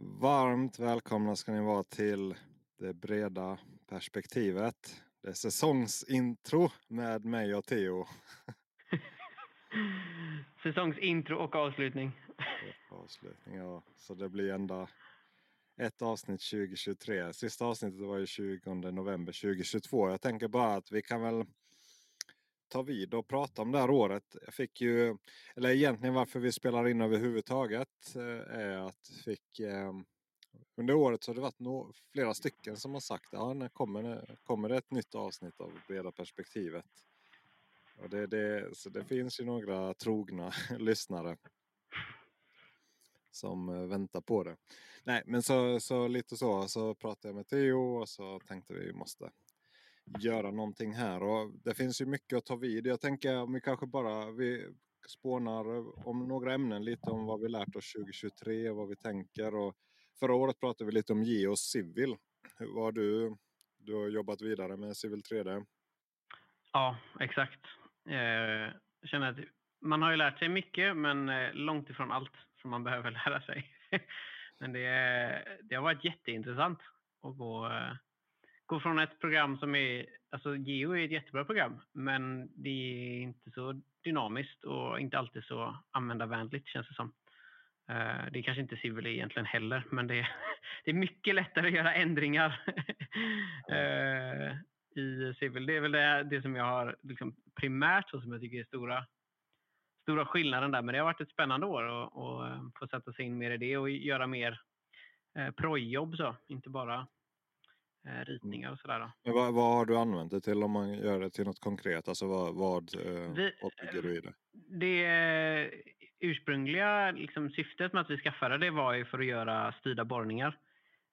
Varmt välkomna ska ni vara till det breda perspektivet. Det är säsongsintro med mig och Theo. Säsongsintro och avslutning. Och avslutning, ja. Så det blir ända ett avsnitt 2023. Sista avsnittet var ju 20 november 2022. Jag tänker bara att vi kan väl ta vid och prata om det här året. Jag fick ju, eller egentligen varför vi spelar in överhuvudtaget eh, är att fick ehm, under året så har det varit no flera stycken som har sagt ja, när kommer, det, kommer det ett nytt avsnitt av Breda perspektivet? Och det, det, så det finns ju några trogna lyssnare som eh, väntar på det. Nej, men så, så lite så, så pratade jag med Theo och så tänkte vi måste göra någonting här. Och det finns ju mycket att ta vid. Jag tänker om vi kanske bara vi spånar eh, om några ämnen lite om vad vi lärt oss 2023 och vad vi tänker. Och förra året pratade vi lite om Geo Civil. Hur var du? Du har jobbat vidare med Civil 3D. Ja, exakt. Eh, jag känner att man har ju lärt sig mycket men eh, långt ifrån allt som man behöver lära sig. men det, det har varit jätteintressant att gå gå från ett program som är, alltså Geo är ett jättebra program, men det är inte så dynamiskt och inte alltid så användarvänligt känns det som. Eh, det är kanske inte Civil egentligen heller, men det är, det är mycket lättare att göra ändringar eh, i Civil. Det är väl det, det som jag har liksom primärt och som jag tycker är stora, stora skillnaden där. Men det har varit ett spännande år att eh, få sätta sig in mer i det och göra mer eh, projjobb så, inte bara ritningar och sådär. Men vad, vad, har du använt det till om man gör det till något konkret? Alltså vad, vad, eh, vi, vad bygger du i det? Det ursprungliga liksom, syftet med att vi skaffade det var ju för att göra styrda borrningar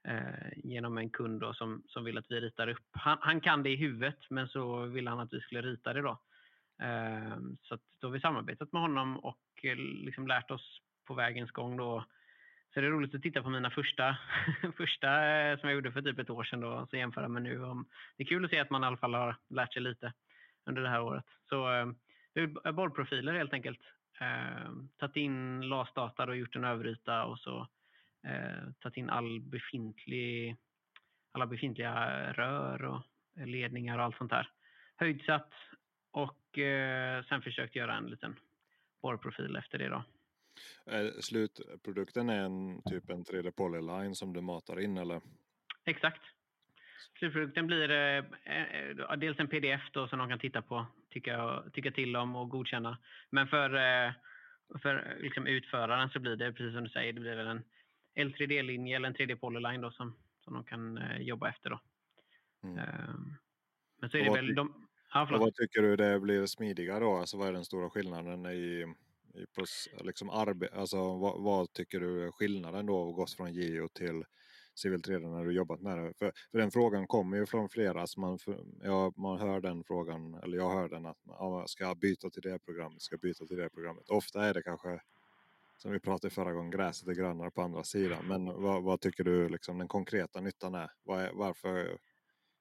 eh, genom en kund då, som, som vill att vi ritar upp. Han, han, kan det i huvudet men så ville han att vi skulle rita det då. Eh, så då har vi samarbetat med honom och eh, liksom lärt oss på vägens gång då så det är roligt att titta på mina första, första eh, som jag gjorde för typ ett år sedan då, och så jämföra med nu. Det är kul att se att man i alla fall har lärt sig lite under det här året. Så eh, det är borrprofiler helt enkelt. Eh, tagit in LAS-data och gjort en överyta och så eh, tagit in all befintlig, alla befintliga rör och ledningar och allt sånt där. Höjdsatt och eh, sen försökt göra en liten borrprofil efter det då. Eh, slutprodukten är en typ en 3D polyline som du matar in eller? Exakt. Slutprodukten blir eh, eh, dels en pdf då som de kan titta på, tycka, tycka till om och godkänna. Men för, eh, för liksom utföraren så blir det precis som du säger, det blir väl en L3D-linje eller en 3D polyline då som, som de kan eh, jobba efter. Då. Mm. Ehm, men så är det väl de... Ja, vad tycker du det blir smidigare då? Alltså vad är den stora skillnaden i på, liksom arbe alltså, vad, vad, tycker du är skillnaden då att gå från geo till Civil 3 när du jobbat med det? För, för den frågan kommer ju från flera. Alltså man, ja, man hör den frågan, eller jag hör den att ja, ska jag byta till det programmet, ska jag byta till det programmet. Ofta är det kanske som vi pratade förra gången, gräset är grönare på andra sidan. Men vad, vad tycker du liksom, den konkreta nyttan är? Var varför?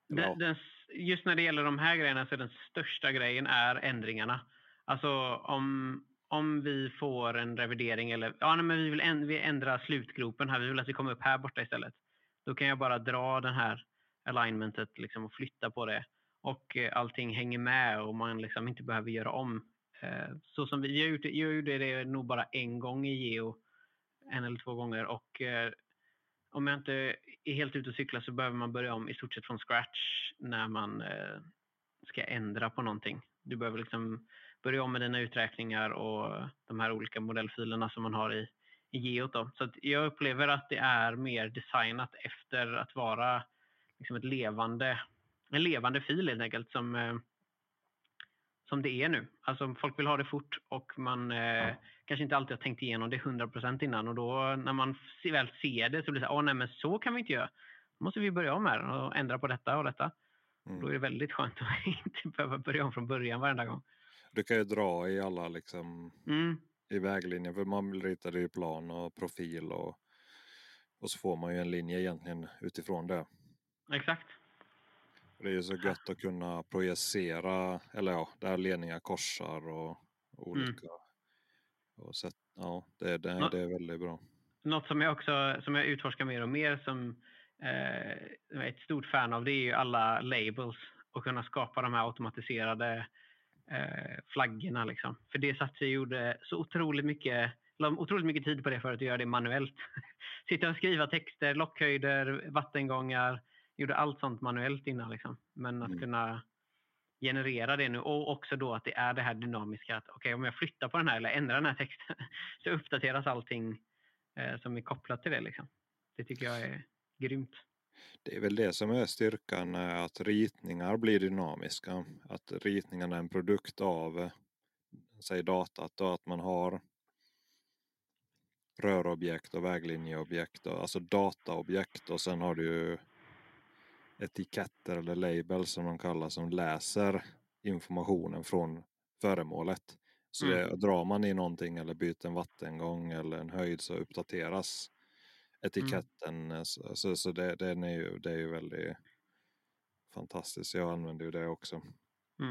Den, den, just när det gäller de här grejerna så är den största grejen är ändringarna. Alltså om, om vi får en revidering eller ja, men vi vill ändra, ändra slutgropen här, vi vill att vi kommer upp här borta istället. Då kan jag bara dra den här alignmentet liksom och flytta på det och eh, allting hänger med och man liksom inte behöver göra om. Eh, så som vi, jag, gjorde, jag gjorde det nog bara en gång i Geo, en eller två gånger och eh, om jag inte är helt ute och cyklar så behöver man börja om i stort sett från scratch när man eh, ska ändra på någonting. Du behöver liksom börja om med dina uträkningar och de här olika modellfilerna som man har i, i Geot. Då. Så jag upplever att det är mer designat efter att vara liksom ett levande, en levande fil helt enkelt som, eh, som det är nu. Alltså folk vill ha det fort och man eh, kanske inte alltid har tänkt igenom det 100% innan och då när man väl ser det så blir det så här, nej men så kan vi inte göra. Då måste vi börja om här och ändra på detta och detta. Mm. Då är det väldigt skönt att inte behöva börja om från början varenda gång. Du kan ju dra i alla liksom mm. i väglinjen för man ritar ju plan och profil och, och så får man ju en linje egentligen utifrån det. Exakt. Det är ju så gött att kunna projicera, eller ja, där ledningar korsar och olika. Mm. Och så, ja, det, det, det är väldigt bra. något som jag också som jag utforskar mer och mer som eh, är ett stort fan av det är ju alla labels och kunna skapa de här automatiserade eh, flaggorna. Liksom. För det jag gjorde så otroligt mycket, la otroligt mycket tid på det för att göra det manuellt. Sitta och skriva texter, lockhöjder, vattengångar, gjorde allt sånt manuellt innan. Liksom. Men att mm. kunna generera det nu och också då att det är det här dynamiska att okej okay, om jag flyttar på den här eller ändrar den här texten så uppdateras allting eh, som är kopplat till det. Liksom. Det tycker jag är grymt. Det är väl det som är styrkan, eh, att ritningar blir dynamiska. Att ritningarna är en produkt av eh, säg datat då, att man har rörobjekt och väglinjeobjekt, alltså dataobjekt och sen har du ju etiketter eller labels som de kallar som läser informationen från föremålet. Så mm. det, drar man i någonting eller byter en vattengång eller en höjd så uppdateras. Etiketten. Mm. Så, så, så det, det, är ju, det är ju väldigt fantastiskt. Jag använder ju det också. Mm.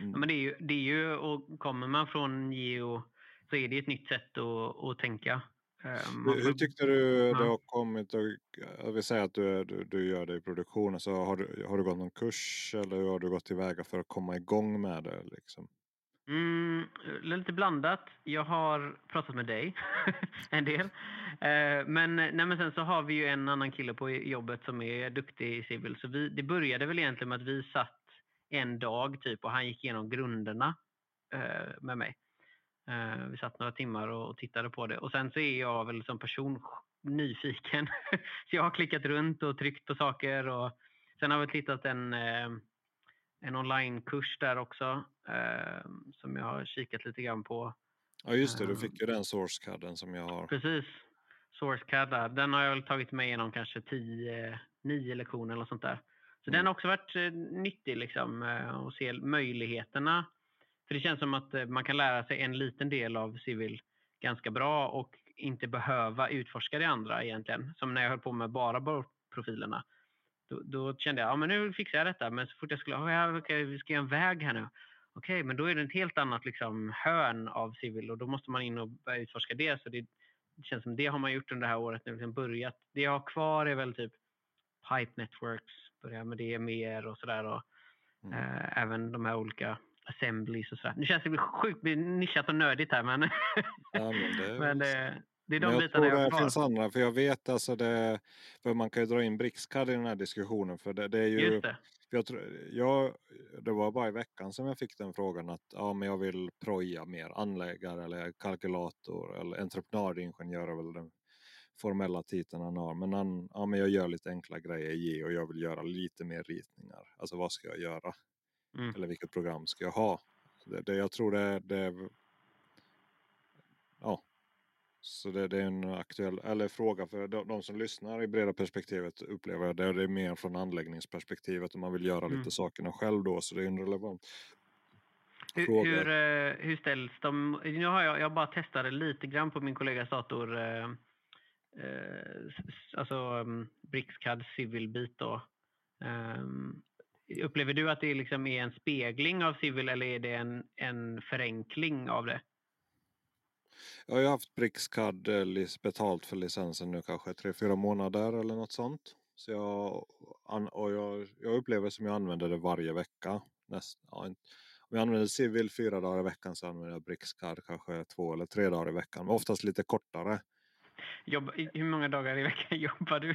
mm. Ja, men det är ju, det är ju, och kommer man från geo så är det ett nytt sätt att, att tänka. Eh, hur, hur tyckte du det har kommit? Och, jag vill säga att du, du, du gör det i produktionen. Så har, du, har du gått någon kurs eller hur har du gått tillväga för att komma igång med det? Liksom? Mm, lite blandat. Jag har pratat med dig en del. Eh, men, nej, men sen så har vi ju en annan kille på jobbet som är duktig i civil. Så vi, det började väl egentligen med att vi satt en dag typ och han gick igenom grunderna eh, med mig. Eh, vi satt några timmar och tittade på det och sen så är jag väl som person nyfiken. så jag har klickat runt och tryckt på saker och sen har vi tittat en, eh, en onlinekurs där också uh, som jag har kikat lite grann på. Ja just det, du fick ju den sourcecaden som jag har. Precis. Sourcecad där. Den har jag väl tagit med igenom kanske 10, 9 lektioner eller sånt där. Så mm. den har också varit nyttig liksom att se möjligheterna för det känns som att eh, man kan lära sig en liten del av civil ganska bra och inte behöva utforska det andra egentligen. Som när jag höll på med bara borrprofilerna. Då, då, kände jag, ja men nu fixar jag detta. Men så fort jag skulle, oh, ja, okay, vi ska göra en väg här nu. Okej, okay, men då är det ett helt annat liksom, hörn av civil och då måste man in och börja utforska det. Så det, det känns som det har man gjort under det här året nu, liksom börjat. Det jag har kvar är väl typ Pipe Networks, börja med det mer och sådär. Mm. Eh, även de här olika assemblies och sådär. Nu känns det sjukt nischat och nördigt här men, ja, men, det, men det, det är de jag bitarna jag det finns andra, för jag vet alltså det, för man kan ju dra in Brixcad i den här diskussionen för det, det är ju Just det. Jag, jag, det var bara i veckan som jag fick den frågan att ja, men jag vill proja mer anläggare eller kalkylator eller entreprenadingenjör är väl den formella titeln han har. Men, han, ja, men jag gör lite enkla grejer i och jag vill göra lite mer ritningar. Alltså vad ska jag göra? Mm. Eller vilket program ska jag ha? Det, det jag tror det, det Ja. Så det, det, är en aktuell eller fråga för de, de, som lyssnar i breda perspektivet upplever jag det. Det är mer från anläggningsperspektivet och man vill göra mm. lite sakerna själv då så det är en relevant hur, fråga. Hur, eh, hur ställs de? Nu har jag, jag bara testat lite grann på min kollegas dator. Eh, eh, alltså um, Brixcad Civil-bit då. Um, Upplever du att det liksom är en spegling av Civil eller är det en, en förenkling av det? Jag har ju haft Brixcad eh, betalt för licensen nu kanske tre fyra månader eller något sånt. Så jag, och jag, jag upplever som jag använder det varje vecka. Näst, ja, om jag använder Civil fyra dagar i veckan så använder jag Brixcad kanske två eller tre dagar i veckan. Oftast lite kortare. Jobb, hur många dagar i veckan jobbar du?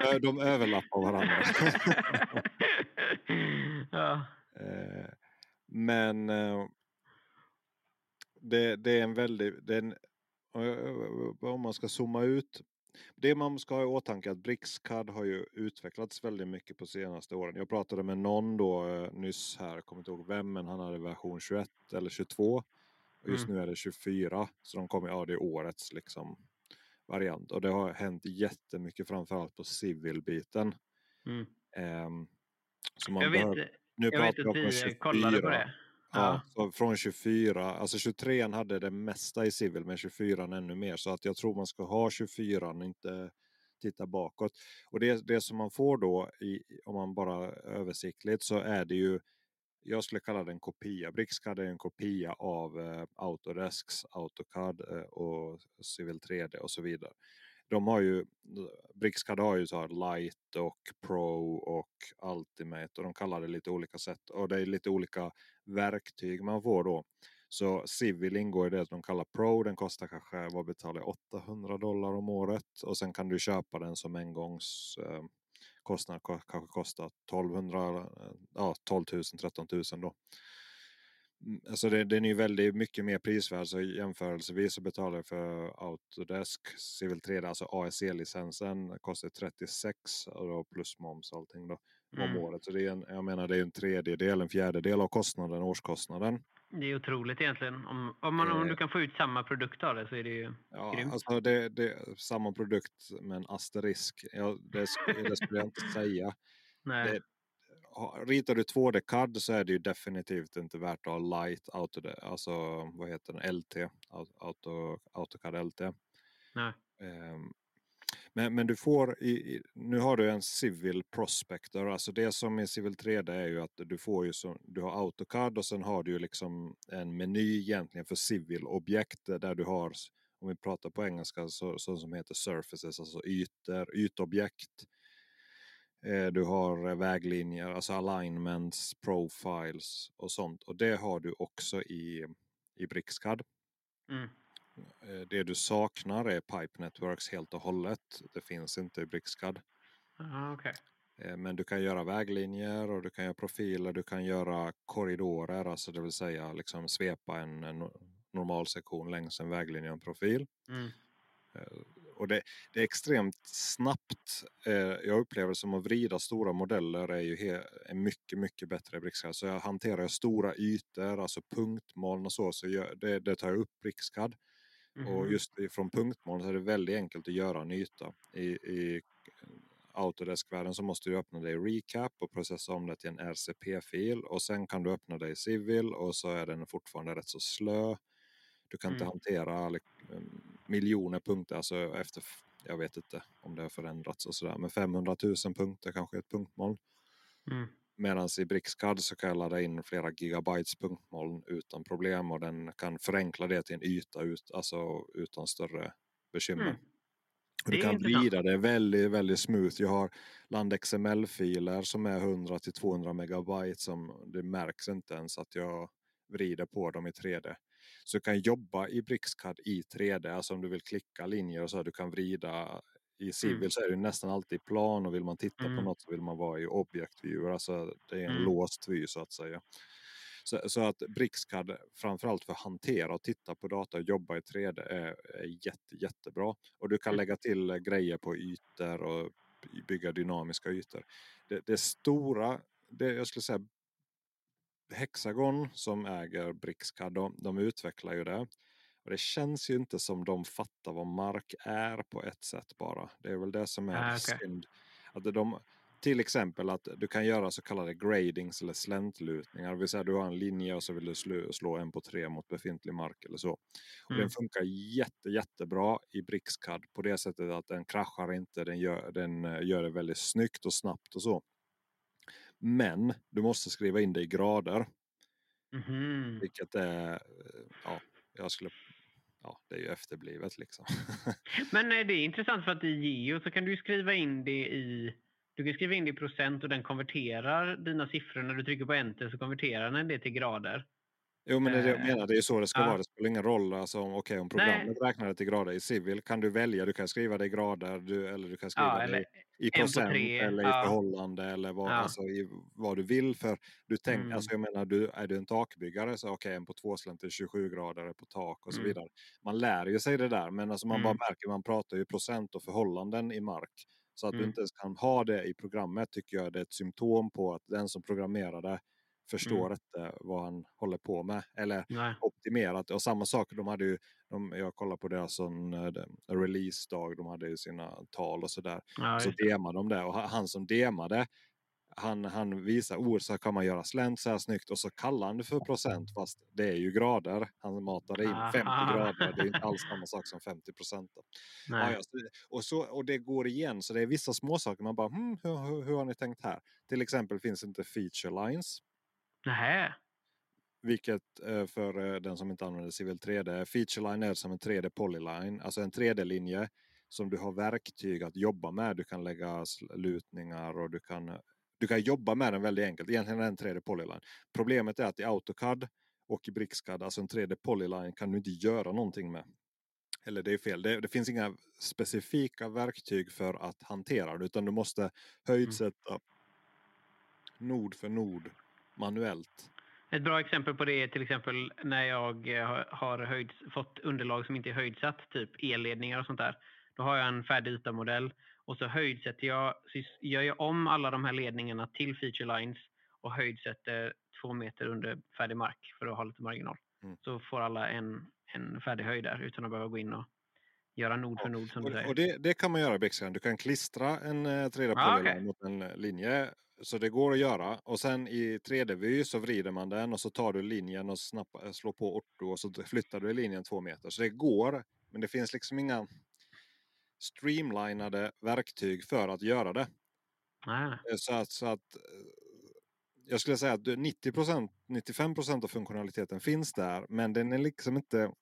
Ja, de överlappar varandra. ja. Eh, men eh, det, det, är en väldigt... Det en, om man ska zooma ut. Det man ska ha i åtanke är att Brixcad har ju utvecklats väldigt mycket på senaste åren. Jag pratade med någon då nyss här, kommer inte ihåg vem, men han hade version 21 eller 22. Och just mm. nu är det 24, så de kommer, ja det är årets liksom variant. Och det har hänt jättemycket framförallt på civil-biten. Mm. Um, så man jag behöver, vet, nu jag vet att vi 24. kollade på det. Ja, från 24, alltså 23 hade det mesta i civil men 24 ännu mer. Så att jag tror man ska ha 24 och inte titta bakåt. Och det, det som man får då, i, om man bara översiktligt, så är det ju jag skulle kalla det en kopia. Bricscad är en kopia av eh, Autodesks, AutoCAD eh, och Civil 3D och så vidare. De har ju, Brickscad har ju så här Light och Pro och Ultimate och de kallar det lite olika sätt och det är lite olika verktyg man får då. Så Civil ingår i det de kallar Pro. Den kostar kanske, vad betalar jag, 800 dollar om året. Och sen kan du köpa den som engångskostnad, eh, kanske kostar 1200, eh, ja 12 000, 13 000 då. Mm, alltså det, den är ju väldigt mycket mer prisvärd så jämförelsevis så betalar jag för Autodesk Civil 3D, alltså ASC-licensen kostar 36 då plus moms och allting då mm. om året. Så det är en, jag menar det är en tredjedel, en fjärdedel av kostnaden, årskostnaden. Det är otroligt egentligen. Om, om, man, om eh. du kan få ut samma produkt av det så är det ju ja, grymt. Alltså det, det, samma produkt med en asterisk. Ja, det, det skulle jag inte säga. Nej. Det, ritar du 2D-CAD så är det ju definitivt inte värt att ha light auto, alltså vad heter den, LT, auto, AutoCAD LT. Nej. Um, men, men du får, i, nu har du en Civil Prospector, alltså det som är Civil 3D är ju att du får ju så, du har AutoCAD och sen har du ju liksom en meny egentligen för Civil objekt där du har, om vi pratar på engelska, så, så som heter surfaces, alltså ytor, ytobjekt. Eh, du har väglinjer, alltså alignments, profiles och sånt. Och det har du också i, i Brixcad. Mm. Eh, det du saknar är Pipe Networks helt och hållet. Det finns inte i Brixcad. Ah, okay. Eh, men du kan göra väglinjer och du kan göra profiler, du kan göra korridorer, alltså det vill säga liksom svepa en, en normal sektion längs en väglinje och en profil. Mm. Eh, och det, det, är extremt snabbt. Jag upplever det som att vrida stora modeller är ju he, är mycket, mycket bättre i Brixcad. Så jag hanterar stora ytor, alltså punktmoln och så, så jag, det, det tar jag upp Brixcad. Mm. Och just från punktmoln så är det väldigt enkelt att göra en yta. I, i Autodesk-världen så måste du öppna det i Recap och processa om det till en RCP-fil och sen kan du öppna det i Civil och så är den fortfarande rätt så slö. Du kan mm. inte hantera miljoner punkter, alltså efter, jag vet inte om det har förändrats och sådär, men 500 000 punkter kanske ett punktmoln. Mm. Medan i Brixcad så kan jag ladda in flera gigabytes punktmoln utan problem och den kan förenkla det till en yta ut, alltså utan större bekymmer. Mm. Du kan vrida det väldigt, väldigt smooth. Jag har LandXML-filer som är 100 till 200 megabyte som det märks inte ens att jag vrider på dem i 3D. Så du kan jobba i Brixcad i 3D, alltså om du vill klicka linjer och så, du kan vrida i Civil mm. så är det nästan alltid plan och vill man titta mm. på något så vill man vara i objektviewer. Alltså det är en mm. låst vy så att säga. Så, så, att Brixcad framförallt för att hantera och titta på data och jobba i 3D är, är jätte, jättebra. Och du kan mm. lägga till grejer på ytor och bygga dynamiska ytor. Det, det stora, det jag skulle säga Hexagon som äger Brixcad, de, de utvecklar ju det. Och det känns ju inte som de fattar vad mark är på ett sätt bara. Det är väl det som är ah, okay. synd. Att de, till exempel att du kan göra så kallade gradings eller släntlutningar. Det vill säga du har en linje och så vill du slå, slå en på tre mot befintlig mark eller så. Och mm. Den funkar jätte, jättebra i Brixcad på det sättet att den kraschar inte. Den gör, den eh, gör det väldigt snyggt och snabbt och så. Men du måste skriva in det i grader. Mm. Vilket är, eh, ja, jag skulle ja, det är ju efterblivet liksom. Men det är intressant för att i Geo så kan du skriva in det i du kan skriva in det i procent och den konverterar dina siffror. När du trycker på enter så konverterar den det till grader. Jo men det är det jag eh, menar, det är så det ska ja. vara. Det spelar ingen roll alltså, om, okay, om programmet Nej. räknar det till grader. I Civil kan du välja, du kan skriva det i grader du, eller du kan skriva ja, det i procent eller ja. i förhållande eller vad, alltså, i, vad du vill. För du tänk, mm. alltså, jag menar, du, är du en takbyggare så okej, okay, en på tvåslänt är 27 grader på tak och så mm. vidare. Man lär ju sig det där men alltså, man mm. bara märker, man pratar ju procent och förhållanden i mark. Så att du mm. inte ens kan ha det i programmet tycker jag det är ett symptom på att den som programmerade förstår mm. inte vad han håller på med. Eller Nej. optimerat. Och samma sak, de hade ju, de, jag kollar på deras eh, release-dag, de hade ju sina tal och sådär. Så demade de det och han som demade han, han visar ord så kan man göra slänt så här snyggt och så kallar han det för procent fast det är ju grader. Han matade in 50 grader. Det är inte alls samma sak som 50 procent. Ja, och, och det går igen så det är vissa småsaker man bara hmm, hur, hur, hur har ni tänkt här? Till exempel finns inte feature lines. Nähä. Vilket eh, för eh, den som inte använder Civil 3D, Featureline är som en 3D polyline, alltså en 3D-linje som du har verktyg att jobba med. Du kan lägga lutningar och du kan, du kan jobba med den väldigt enkelt. Egentligen är det en 3D polyline. Problemet är att i AutoCAD och i BricsCAD, alltså en 3D polyline kan du inte göra någonting med. Eller det är fel, det, det finns inga specifika verktyg för att hantera det utan du måste höjdsätta mm. nod för nod manuellt. Ett bra exempel på det är till exempel när jag eh, har höjds, fått underlag som inte är höjdsatt, typ elledningar och sånt där. Då har jag en färdig ytamodell och så höjdsätter jag, så gör jag om alla de här ledningarna till feature lines och höjdsätter två meter under färdig mark för att ha lite marginal. Mm. Så får alla en, en färdig höjd där utan att behöva gå in och göra nod för nod som du säger. Och det, det kan man göra i. Du kan klistra en 3D eh, ah, okay. mot en linje. Så det går att göra. Och sen i 3D-vy så vrider man den och så tar du linjen och snappa, slår på orto och så flyttar du linjen två meter. Så det går. Men det finns liksom inga streamlinade verktyg för att göra det. Ah. Så, att, så att jag skulle säga att 90% 95% av funktionaliteten finns där. Men den är liksom inte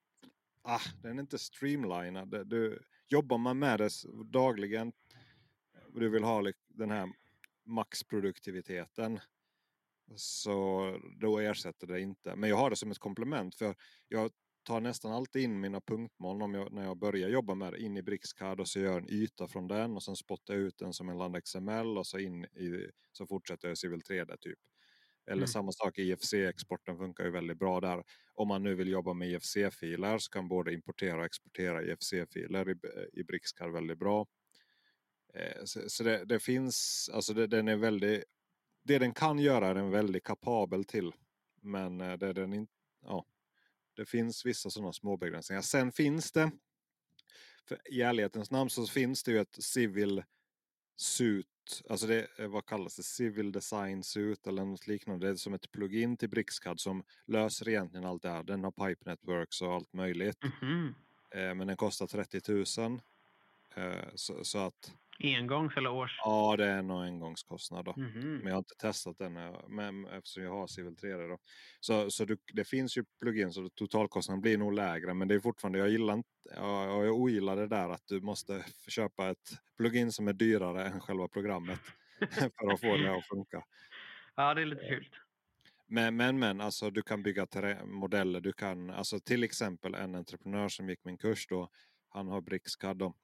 ah, den är inte streamlinad. Du, jobbar man med det dagligen du vill ha den här maxproduktiviteten så då ersätter det inte. Men jag har det som ett komplement för jag tar nästan alltid in mina punktmoln om jag, när jag börjar jobba med det in i BricsCAD och så gör jag en yta från den och sen spottar jag ut den som en land XML och så in i så fortsätter jag Civil 3D typ. Eller mm. samma sak IFC-exporten funkar ju väldigt bra där. Om man nu vill jobba med IFC-filer så kan både importera och exportera IFC-filer i, i BricsCAD väldigt bra. Eh, så, så det, det, finns, alltså det, den är väldigt, det den kan göra är den väldigt kapabel till. Men eh, det, den in, ja, det finns vissa sådana små begränsningar. Sen finns det, för i ärlighetens namn så finns det ju ett civil suit alltså det är, vad kallas det, Civil Design Suit eller något liknande. Det är som ett plugin till BricsCAD som löser egentligen allt det här. Den har Pipe Networks och allt möjligt. Mm -hmm. eh, men den kostar 30 000. Eh, så, så, att Engångs eller års? Ja, det är nog engångskostnad. Då. Mm -hmm. Men jag har inte testat den men, eftersom jag har Civil 3D. Då. Så, så du, det finns ju plugins så totalkostnaden blir nog lägre. Men det är fortfarande, jag gillar inte, jag, jag ogillar det där att du måste köpa ett plugin som är dyrare än själva programmet för att få det att funka. Ja, det är lite fult. Men, men, men alltså du kan bygga modeller. Du kan, alltså till exempel en entreprenör som gick min kurs då, han har BricsCAD då,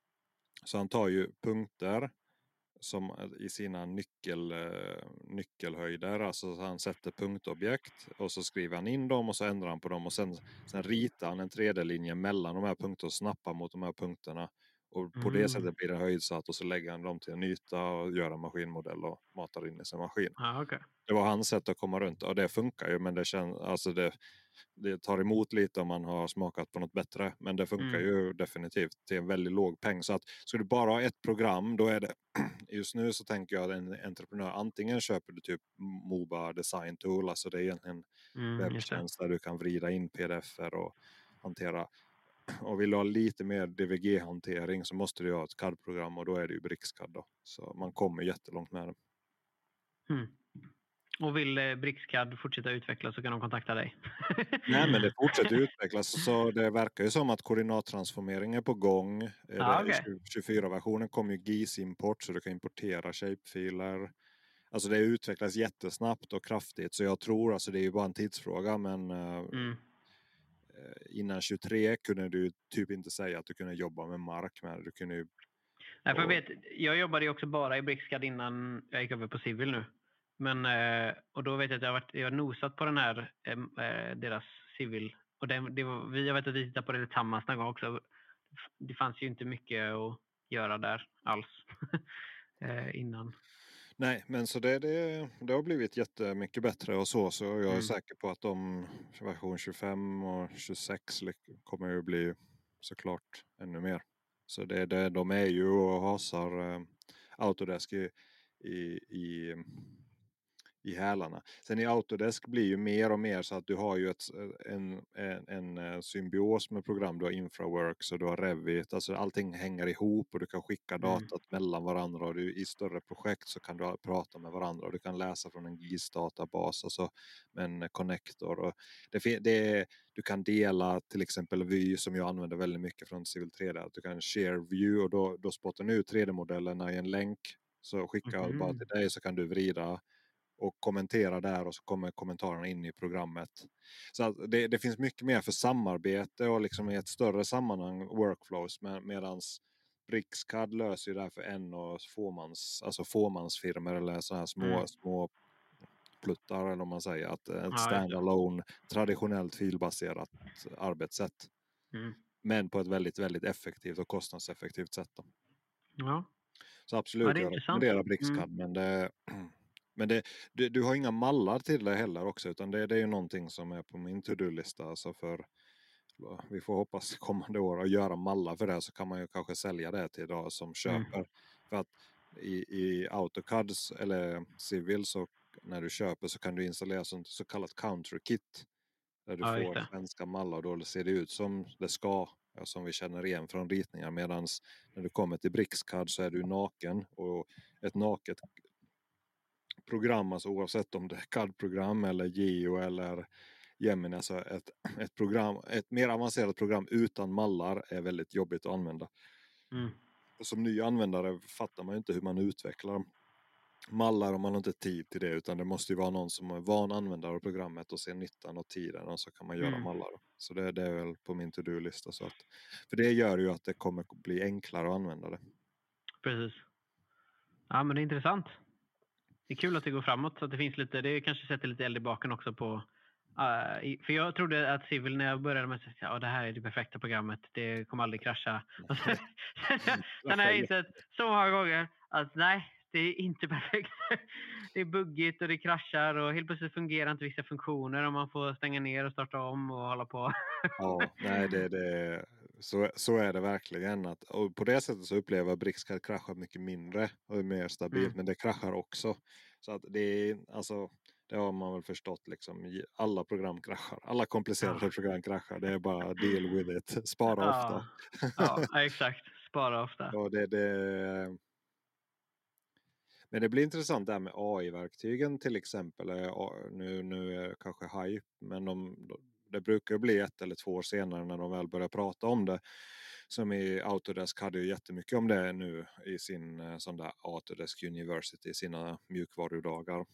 så han tar ju punkter som i sina nyckel, eh, nyckelhöjder. Alltså han sätter punktobjekt och så skriver han in dem och så ändrar han på dem och sen, sen ritar han en 3D-linje mellan de här punkterna och snappar mot de här punkterna. Och på mm. det sättet blir det höjdsatt och så lägger han dem till en yta och gör en maskinmodell och matar in i sin maskin. Ah, okay. Det var hans sätt att komma runt och det funkar ju men det, känns, alltså det, det tar emot lite om man har smakat på något bättre. Men det funkar mm. ju definitivt till en väldigt låg peng. Så att ska du bara ha ett program då är det just nu så tänker jag att en entreprenör antingen köper du typ Moba Design Tool, alltså det är egentligen mm, webbtjänst där du kan vrida in pdf-er och hantera och vill du ha lite mer DVG-hantering så måste du ha ett CAD-program och då är det ju BricsCAD. Då. Så man kommer jättelångt med det. Mm. Och vill eh, BricsCAD fortsätta utvecklas så kan de kontakta dig. Nej men det fortsätter utvecklas så det verkar ju som att koordinattransformering är på gång. Ah, okay. 24-versionen kommer ju GIS-import så du kan importera shapefiler. Alltså det utvecklas jättesnabbt och kraftigt så jag tror alltså det är ju bara en tidsfråga men eh, mm. innan 23 kunde du typ inte säga att du kunde jobba med mark med Du kunde ju... Nej, för jag, vet, jag jobbade ju också bara i BricsCAD innan jag gick över på Civil nu. Men, eh, och då vet jag att jag har, varit, jag har nosat på den här, eh, deras civil. Och det, det var, vi, jag vet att vi tittade på det tillsammans någon gång också. Det fanns ju inte mycket att göra där alls eh, innan. Nej, men så det, det, det har blivit jättemycket bättre och så. Så jag är mm. säker på att de version 25 och 26 kommer ju bli såklart ännu mer. Så det, det, de är ju och hasar Autodesk i, i, i i hälarna. Sen i Autodesk blir ju mer och mer så att du har ju ett, en, en, en eh, symbios med program. Du har Infraworks och du har Revit. Alltså allting hänger ihop och du kan skicka Mm. datat mellan varandra. Och du, I större projekt så kan du prata med varandra och du kan läsa från en GIS-databas, alltså med en connector. Och det, det, du kan dela till exempel Vy som jag använder väldigt mycket från Civil 3D. Att du kan share view och då, då spottar den ut 3D-modellerna i en länk. Så skickar jag bara Mhm. till dig så kan du vrida och kommentera där och så kommer kommentarerna in i programmet. Så det, det finns mycket mer för samarbete och liksom i ett större sammanhang workflows med, medans Brixcad löser ju det här för en och fåmans, alltså fåmansfirmor eller sådana här små, Mm. små pluttar eller om man säger att ett det. standalone traditionellt filbaserat arbetssätt. Mm. Men på ett väldigt, väldigt effektivt och kostnadseffektivt sätt. Då. Ja. Så absolut, Ja, jag rekommenderar Brixcad. Mm. Men, det, men det, du, du har inga mallar till det heller också. Utan det, det är ju någonting som är på min to-do-lista. Alltså för, vi får hoppas kommande år att göra mallar för det. Så kan man ju kanske sälja det till idag som Mm. köper. För att i, i AutoCAD eller Civil så när du köper så kan du installera sånt så kallat counter kit. Där du Ja, får svenska mallar och då ser det ut som det ska. Som vi känner igen från ritningar. Medan när du kommer till Brixcad så är du naken. Och ett naket program, alltså oavsett om det är CAD-program eller Geo eller Gemini, alltså ett, ett, program, ett mer avancerat program utan mallar är väldigt jobbigt att använda. Mm. Som ny användare fattar man ju inte hur man utvecklar mallar om man har inte tid till det utan det måste ju vara någon som är van användare av programmet och ser nyttan och tiden och så kan man göra Mm. mallar. Så det, det är väl på min to-do-lista. Så att, för det gör ju att det kommer bli enklare att använda det. Precis. Ja, men det är intressant. Det är kul att det går framåt. Så att det finns lite, det kanske sätter lite eld i baken också på... i- för jag trodde att Civil när jag började med att ja, det här är det perfekta programmet. Det kommer aldrig krascha. Sen, sen har jag insett så många gånger att nej, det är inte perfekt. Det är buggigt och det kraschar och helt plötsligt fungerar inte vissa funktioner och man får stänga ner och starta om och hålla på. Ja, nej, det, det, så, så är det verkligen. Att, och på det sättet så upplever jag att Brixcad kraschar mycket mindre och är mer stabilt. Mm. Men det kraschar också. Så att det är alltså det har man väl förstått liksom. Alla program kraschar. Alla komplicerade Ja. program kraschar. Det är bara deal with it. Spara ofta. Ja, ja, exakt. Spara ofta. Och det, det, men det blir intressant det här med AI-verktygen till exempel. Nu, nu är det kanske hype, men de- det brukar bli ett eller två år senare när de väl börjar prata om det. Som i Autodesk hade ju jättemycket om det nu i sin eh, sån där Autodesk University, sina mjukvarudagar.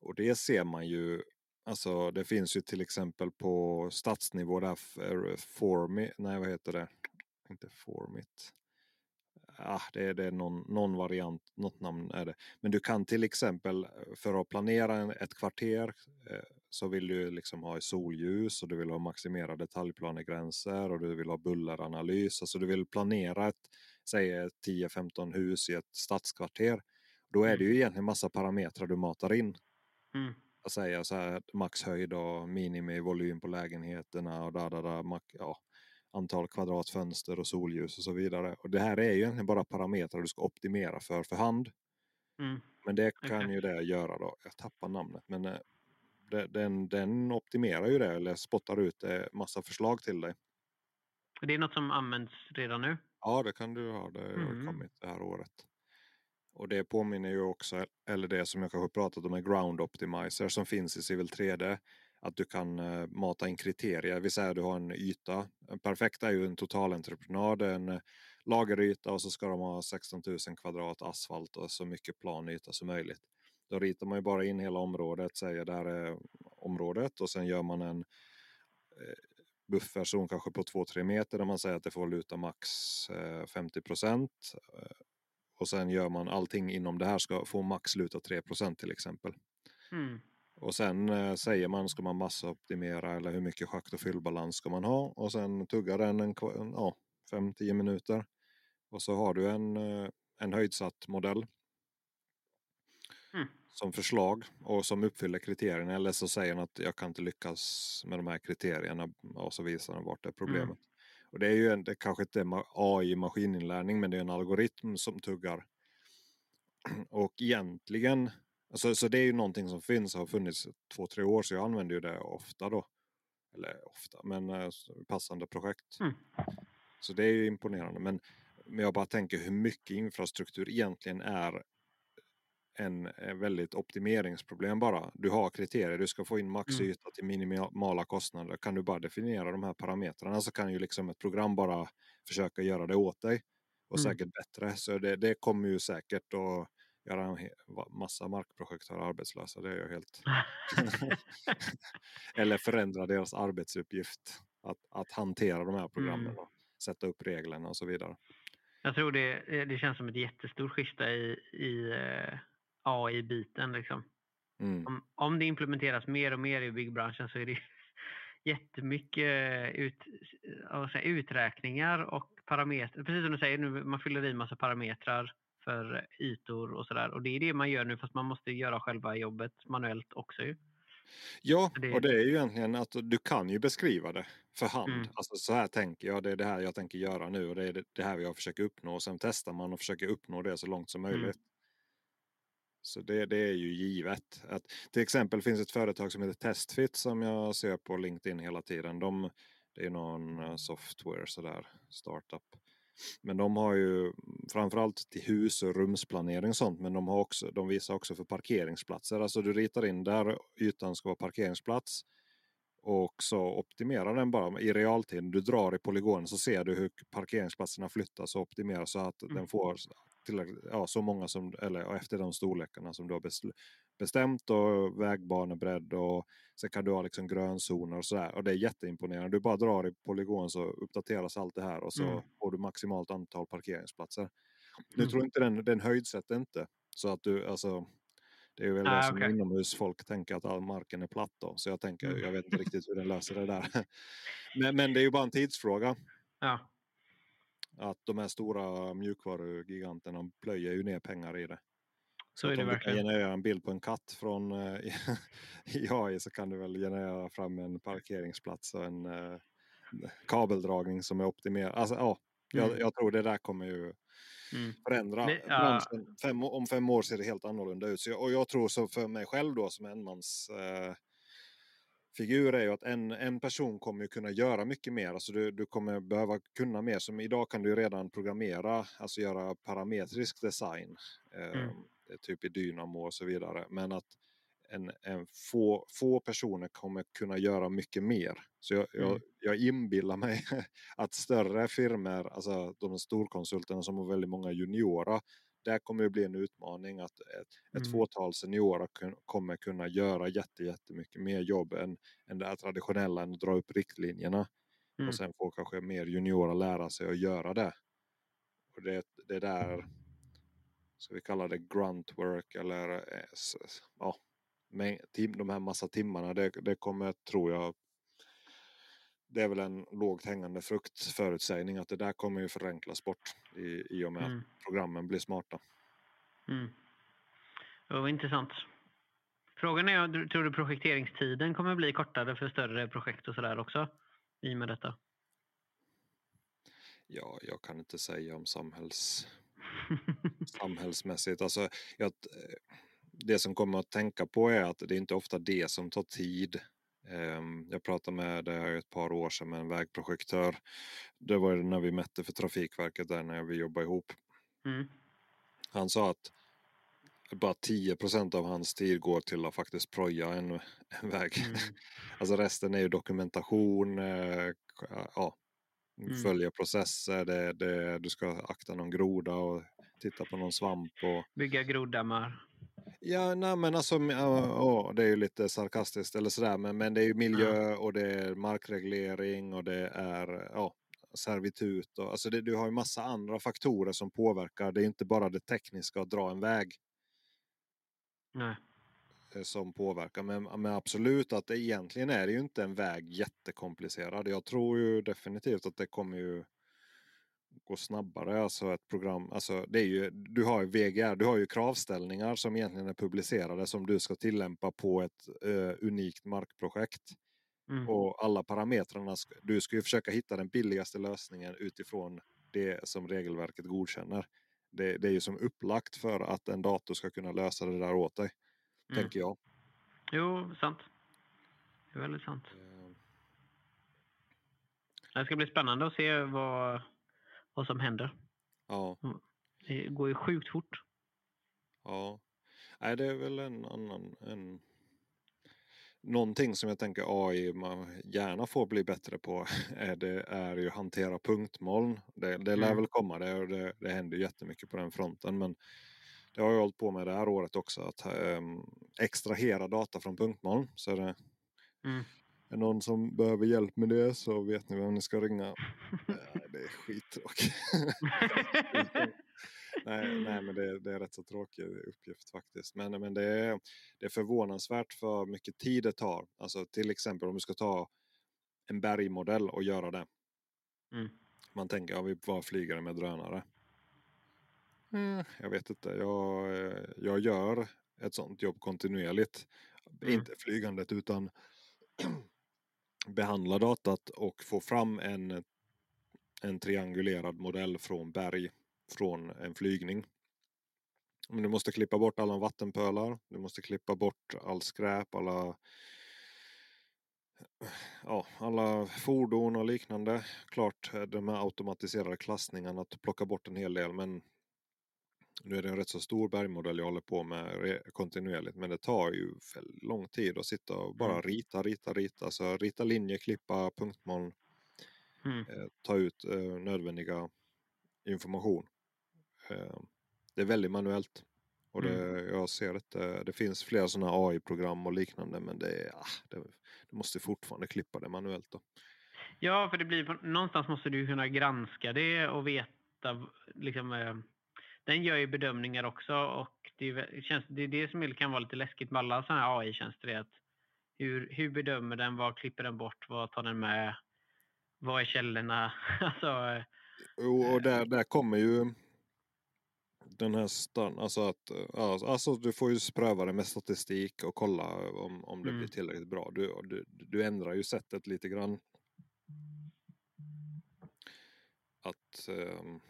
Och det ser man ju, alltså det finns ju till exempel på stadsnivå där, eh, Formi, nej vad heter det? Inte Formit. Ah, det är, det är någon, någon variant, något namn är det. Men du kan till exempel eh, för att planera en, ett kvarter eh, så vill du liksom ha solljus och du vill ha maximerade detaljplanegränser och du vill ha bulleranalys. Alltså du vill planera ett, säg 10-15 hus i ett stadskvarter. Då är det ju egentligen massa parametrar du matar in Mm. att säga så här maxhöjd och minimivolym på lägenheterna och där, där, där, max, ja, antal kvadratfönster och solljus och så vidare. Och det här är ju egentligen bara parametrar du ska optimera för för hand. Mm. Men det kan Exakt. ju det göra då. Jag tappar namnet men eh, den, den optimerar ju det eller spottar ut massa förslag till dig. Det är något som används redan nu. Ja det kan du ha, det har Mm. kommit det här året. Och det påminner ju också, eller det som jag kanske pratat om, är ground optimizer som finns i Civil 3D. Att du kan eh, mata in kriterier, vi säger att du har en yta. En perfekt är ju en totalentreprenad, en eh, lageryta och så ska de ha 16 000 kvadrat asfalt och så mycket planyta som möjligt. Då ritar man ju bara in hela området, säger där är området och sen gör man en eh, bufferzon kanske på 2-3 meter där man säger att det får luta max eh, 50 procent. Och sen gör man allting inom det här ska få max luta 3 procent till exempel. Mm. Och sen eh, säger man ska man massoptimera eller hur mycket schakt och fyllbalans ska man ha och sen tuggar den en, ja, 5-10 minuter. Och så har du en, eh, en höjdsatt modell. Som förslag och som uppfyller kriterierna eller så säger den att jag kan inte lyckas med de här kriterierna och så visar den vart det är problemet. Och det är ju en, det kanske inte är AI maskininlärning men det är en algoritm som tuggar. Och egentligen Alltså, så det är ju någonting som finns och har funnits två, tre år så jag använder ju det ofta då. Eller ofta, men eh, passande projekt. Mm. Så det är ju imponerande. Men, men jag bara tänker hur mycket infrastruktur egentligen är en, en väldigt optimeringsproblem bara. Du har kriterier, du ska få in maxyta Mm. till minimala kostnader. Kan du bara definiera de här parametrarna så kan ju liksom ett program bara försöka göra det åt dig. Och Mm. säkert bättre. Så det, det kommer ju säkert att göra en massa markprojektörer arbetslösa. Det är jag helt... Eller förändra deras arbetsuppgift. Att, att hantera de här programmen. Mm. Och sätta upp reglerna och så vidare. Jag tror det, det känns som ett jättestort skifte i, i eh, AI-biten. Liksom. Mm. Om, om det implementeras mer och mer i byggbranschen så är det jättemycket ut, säger, uträkningar och parametrar. Precis som du säger nu, man fyller i massa parametrar för ytor och sådär. Och det är det man gör nu fast man måste göra själva jobbet manuellt också ju. Ja, Det- och det är ju egentligen att du kan ju beskriva det för hand. Mm. Alltså så här tänker jag, det är det här jag tänker göra nu och det är det- här jag försöker uppnå. Och sen testar man och försöker uppnå det så långt som Mm. Så det, det är ju givet. Att, till exempel finns ett företag som heter Testfit som jag ser på LinkedIn hela tiden. De, det är någon eh, software sådär, startup. Men de har ju framförallt till hus och rumsplanering och sånt. Men de, har också, de visar också för parkeringsplatser. Alltså du ritar in där ytan ska vara parkeringsplats. Och så optimerar den bara i realtid. Du drar i polygonen så ser du hur parkeringsplatserna flyttas och optimeras så att Mm. den får ja, så många som, eller efter de storlekarna som du har bestämt och vägbanebredd och sen kan du ha liksom grönzoner och sådär. Och det är jätteimponerande. Du bara drar i polygon så uppdateras allt det här och så Mm. får du maximalt antal parkeringsplatser. Nu Mm. tror inte den, den höjdsätter inte. Så att du, alltså, det är väl det Ah, som okej. inomhusfolk tänker att all marken är platt då. Så jag tänker, Mm. jag vet inte riktigt hur den löser det där. Men, men det är ju bara en tidsfråga. Ja. Att de här stora mjukvarugiganterna plöjer ju ner pengar i det. Så är det om du kan verkligen. generera en bild på en katt från eh, i AI så kan du väl generera fram en parkeringsplats och en eh, kabeldragning som är optimerad. Alltså ja, jag, Mm. jag tror det där kommer ju Mm. förändra ja. branschen. Fem, om fem år ser det helt annorlunda ut. Så jag, och jag tror så för mig själv då som enmans eh, figur är ju att en, en person kommer ju kunna göra mycket mer. Alltså du, du kommer behöva kunna mer. Som idag kan du redan programmera, alltså göra parametrisk design. Eh, Mm. Typ i Dynamo och så vidare. Men att en, en få, få personer kommer kunna göra mycket mer. Så jag, jag, Mm. jag inbillar mig att större firmor, alltså de storkonsulterna som har väldigt många juniora, där kommer det bli en utmaning att ett, ett Mm. fåtal seniorer kun, kommer kunna göra jätte, jättemycket mer jobb än, än det här traditionella, än att dra upp riktlinjerna. Mm. Och sen får kanske mer juniora lära sig att göra det. Och det, det där, så vi kallar det grunt work eller eh, ja, men, de här massa timmarna, det, det kommer, tror jag, det är väl en lågt hängande frukt förutsägning att det där kommer ju förenklas bort i, i och med Mm. att programmen blir smarta. Mm. Det var intressant. Frågan är, tror du projekteringstiden kommer bli kortare för större projekt och sådär också? I och med detta? Ja, jag kan inte säga om samhälls, samhällsmässigt. Alltså, jag, det som kommer att tänka på är att det är inte ofta det som tar tid. Ehm, Jag pratade med det här ett par år sedan med en vägprojektör. Det var när vi mätte för Trafikverket där när vi jobbade ihop. Mm. Han sa att bara 10% av hans tid går till att faktiskt proja en, en väg. Mm. Alltså resten är ju dokumentation, eh, ja, Mm. följa processer, det, det, du ska akta någon groda och titta på någon svamp. Och, Bygga groddammar. Ja, nej, men alltså, ja, det är ju lite sarkastiskt eller sådär, men, men det är ju miljö och det är markreglering och det är ja, servitut. Och, alltså det, du har ju massa andra faktorer som påverkar. Det är inte bara det tekniska att dra en väg. Nej. eh, som påverkar. Men, men absolut att det egentligen är det ju inte en väg jättekomplicerad. Jag tror ju definitivt att det kommer ju gå snabbare. Alltså ett program, alltså det är ju, du har ju VGR, du har ju kravställningar som egentligen är publicerade som du ska tillämpa på ett eh, unikt markprojekt. Mm. Och alla parametrarna, du ska ju försöka hitta den billigaste lösningen utifrån det som regelverket godkänner. Det, det är ju som upplagt för att en dator ska kunna lösa det där åt dig. Mm. tänker jag. Jo, sant. Det är väldigt sant. Eh, Det ska bli spännande att se vad, vad som händer. Ja, Det går ju sjukt fort. ja. Nej, det är väl en annan... En... Någonting som jag tänker AI man gärna får bli bättre på är, det är ju hantera punktmoln. Det, det lär Mm. väl komma, det, det, det händer ju jättemycket på den fronten. Men det har jag hållit på med det här året också, att um, extrahera data från punktmoln. Så det Mm. Är någon som behöver hjälp med det så vet ni vem ni ska ringa. Nej, det är skittråkigt. nej, nej, men det, det är rätt så tråkig uppgift faktiskt. Men, men det, är, det är förvånansvärt för mycket tid det tar. Alltså till exempel om du ska ta en bergmodell och göra det. Mm. Man tänker, ja vi bara flyger med drönare. Mm, jag vet inte, jag, eh, jag gör ett sånt jobb kontinuerligt. Mm. Inte flygandet utan behandla datat och få fram en, en triangulerad modell från berg från en flygning. Men du måste klippa bort alla vattenpölar, du måste klippa bort all skräp, alla, ja, alla fordon och liknande. Klart eh, de här automatiserade klassningarna att plocka bort en hel del men nu är det en rätt så stor bergmodell jag håller på med kontinuerligt men det tar ju lång tid att sitta och bara Mm. rita, rita, rita. Så rita linjer, klippa punktmoln, Mm. eh, ta ut eh, nödvändiga information. Eh, det är väldigt manuellt. Och det, jag ser att det, det finns flera sådana AI-program och liknande men det, ah, det, du måste fortfarande klippa det manuellt. Då. Ja, för det blir, någonstans måste du kunna granska det och veta. Liksom, eh, den gör ju bedömningar också och det, känns, det är det som kan vara lite läskigt med alla sådana här AI-tjänster. är att Hur, hur bedömer den? Vad klipper den bort? Vad tar den med? Vad är källorna? alltså, eh, Och, och där, där kommer ju den här stan, alltså att eh, alltså du får ju pröva det med statistik och kolla om, om det Mm. blir tillräckligt bra. Du, du, du ändrar ju sättet lite grann. Att, ehm,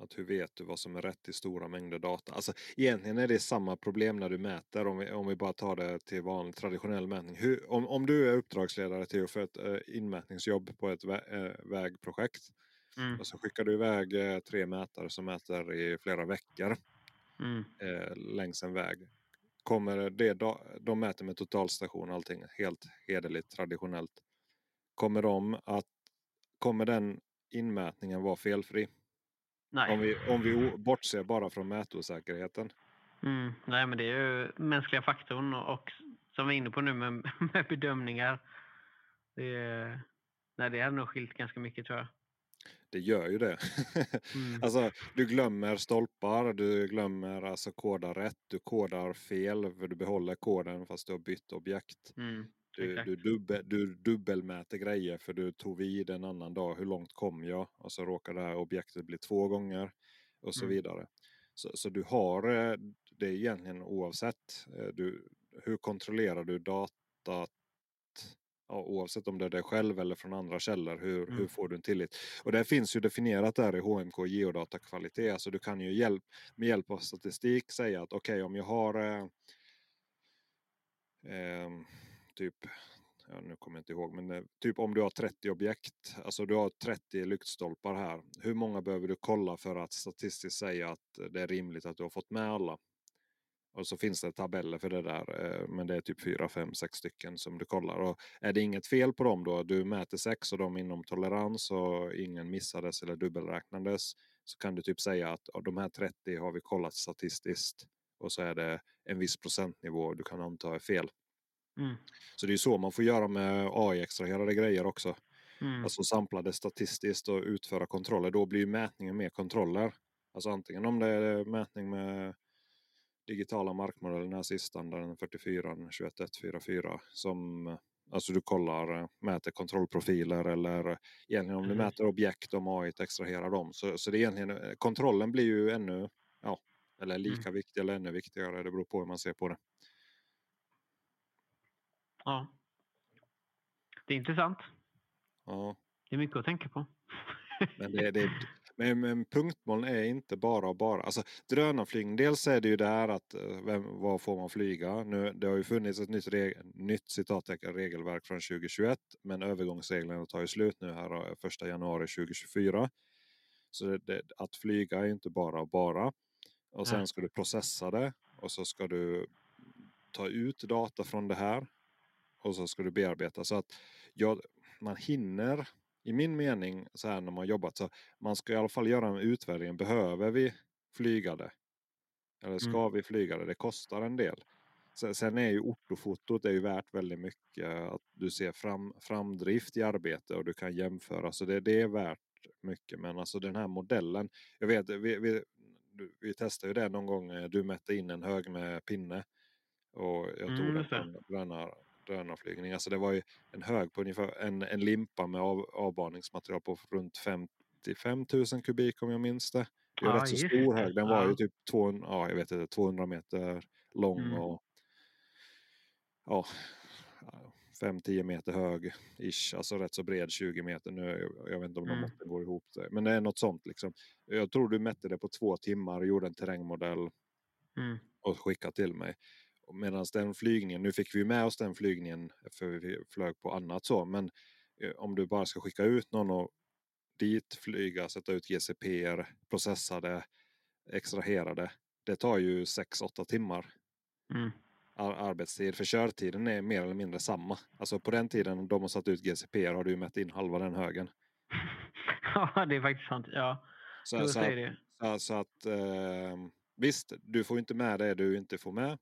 att hur vet du vad som är rätt i stora mängder data? Alltså egentligen är det samma problem när du mäter om vi, om vi bara tar det till vanlig traditionell mätning. Hur, om, om du är uppdragsledare till för ett eh, inmätningsjobb på ett vä, eh, vägprojekt mm, och så skickar du iväg eh, tre mätare som mäter i flera veckor mm, eh, längs en väg. Kommer det, de mäter med totalstation och allting helt hederligt traditionellt. Kommer de att kommer den inmätningen vara felfri? Nej. Om vi, om vi bortser bara från mätosäkerheten. Mm, nej, men det är ju mänskliga faktorn och, och som vi är inne på nu med, med bedömningar. Det, är- nej, det hade nog skilt ganska mycket tror jag. Det gör ju det. Mm. alltså, du glömmer stolpar, du glömmer alltså koda rätt, du kodar fel för du behåller koden fast du har bytt objekt. Mm, Du, exakt. du, dubbel, du dubbelmäter grejer för du tog vid en annan dag. Hur långt kom jag? Och så råkar det här objektet bli två gånger. Och så Mm. vidare. Så, så du har eh, det är egentligen oavsett. eh, Du, hur kontrollerar du datat? Ja, oavsett om det är dig själv eller från andra källor. Hur, Mm. hur får du en tillit? Och det finns ju definierat där i HMK geodatakvalitet. Alltså du kan ju hjälp, med hjälp av statistik säga att okej om jag har eh, ehm, typ ja, nu kommer jag inte ihåg, men eh, typ om du har 30 objekt, alltså du har 30 lyktstolpar här. Hur många behöver du kolla för att statistiskt säga att eh, det är rimligt att du har fått med alla? Och så finns det tabeller för det där, eh, men det är typ 4, 5, 6 stycken som du kollar. Och är det inget fel på dem då, du mäter 6 och de inom tolerans och ingen missades eller dubbelräknades, så kan du typ säga att av de här 30 har vi kollat statistiskt och så är det en viss procentnivå du kan anta är fel. Mm, Så det är ju så man får göra med AI-extraherade grejer också. mm, Alltså sampla det statistiskt och utföra kontroller. Då blir ju mätningen mer kontroller. Alltså antingen om det är mätning med digitala markmodeller, den här SIS-standarden 44 21144 som alltså du kollar, eh, mäter kontrollprofiler eller egentligen om du Mhm. mäter objekt om AI extraherar dem. Så, så det är egentligen, eh, kontrollen blir ju ännu, ja, eller lika viktig eller ännu viktigare. Det beror på hur man ser på det. Ja. Det är intressant. Ja. Det är mycket att tänka på. Men det, det, Men, men punktmoln är inte bara och bara. Alltså drönarflygning, dels är det ju där att eh, vem, vad får man flyga? Nu, det har ju funnits ett nytt, reg, nytt citattecken regelverk från 2021 men övergångsreglerna tar ju slut nu här 1 januari 2024. Så det, det, att flyga är inte bara och bara. Och sen ska du processa det och så ska du ta ut data från det här och så ska du bearbeta. Så att ja, man hinner i min mening så här när man jobbat så man ska i alla fall göra en utvärdering. Behöver vi flyga det? Eller ska mm. vi flyga det? Det kostar en del. Sen är ju ortofotot är ju värt väldigt mycket. Att du ser fram, framdrift i arbete och du kan jämföra. Så det, det är värt mycket. Men alltså den här modellen. Jag vet, vi, vi, vi testade ju det någon gång. Du mätte in en hög med pinne. Och jag tog mm, den från drönar, drönarflygning. Alltså det var ju en hög på ungefär en, en limpa med av, avbaningsmaterial på runt 55 000 kubik om jag minns det. Det är ja, rätt så stor hög. Den var ju typ 200, ja, jag vet inte, 200 meter lång mm. och ja, 5-10 meter hög ish, alltså rätt så bred 20 meter. Nu, jag vet inte om de mm. måtten går ihop. Det. Men det är något sånt liksom. Jag tror du mätte det på två timmar, gjorde en terrängmodell mm. och skickade till mig. Medan den flygningen, nu fick vi med oss den flygningen för vi flög på annat så, men eh, om du bara ska skicka ut någon och dit flyga, sätta ut GCP, processa det, extrahera det. Det tar ju 6-8 timmar. Mm. arbetstid. För körtiden är mer eller mindre samma. Alltså på den tiden de har satt ut GCP har du mätt in halva den högen. ja, det är faktiskt sant. Ja, så, så, att, så, så att eh, visst, du får inte med det du inte får med.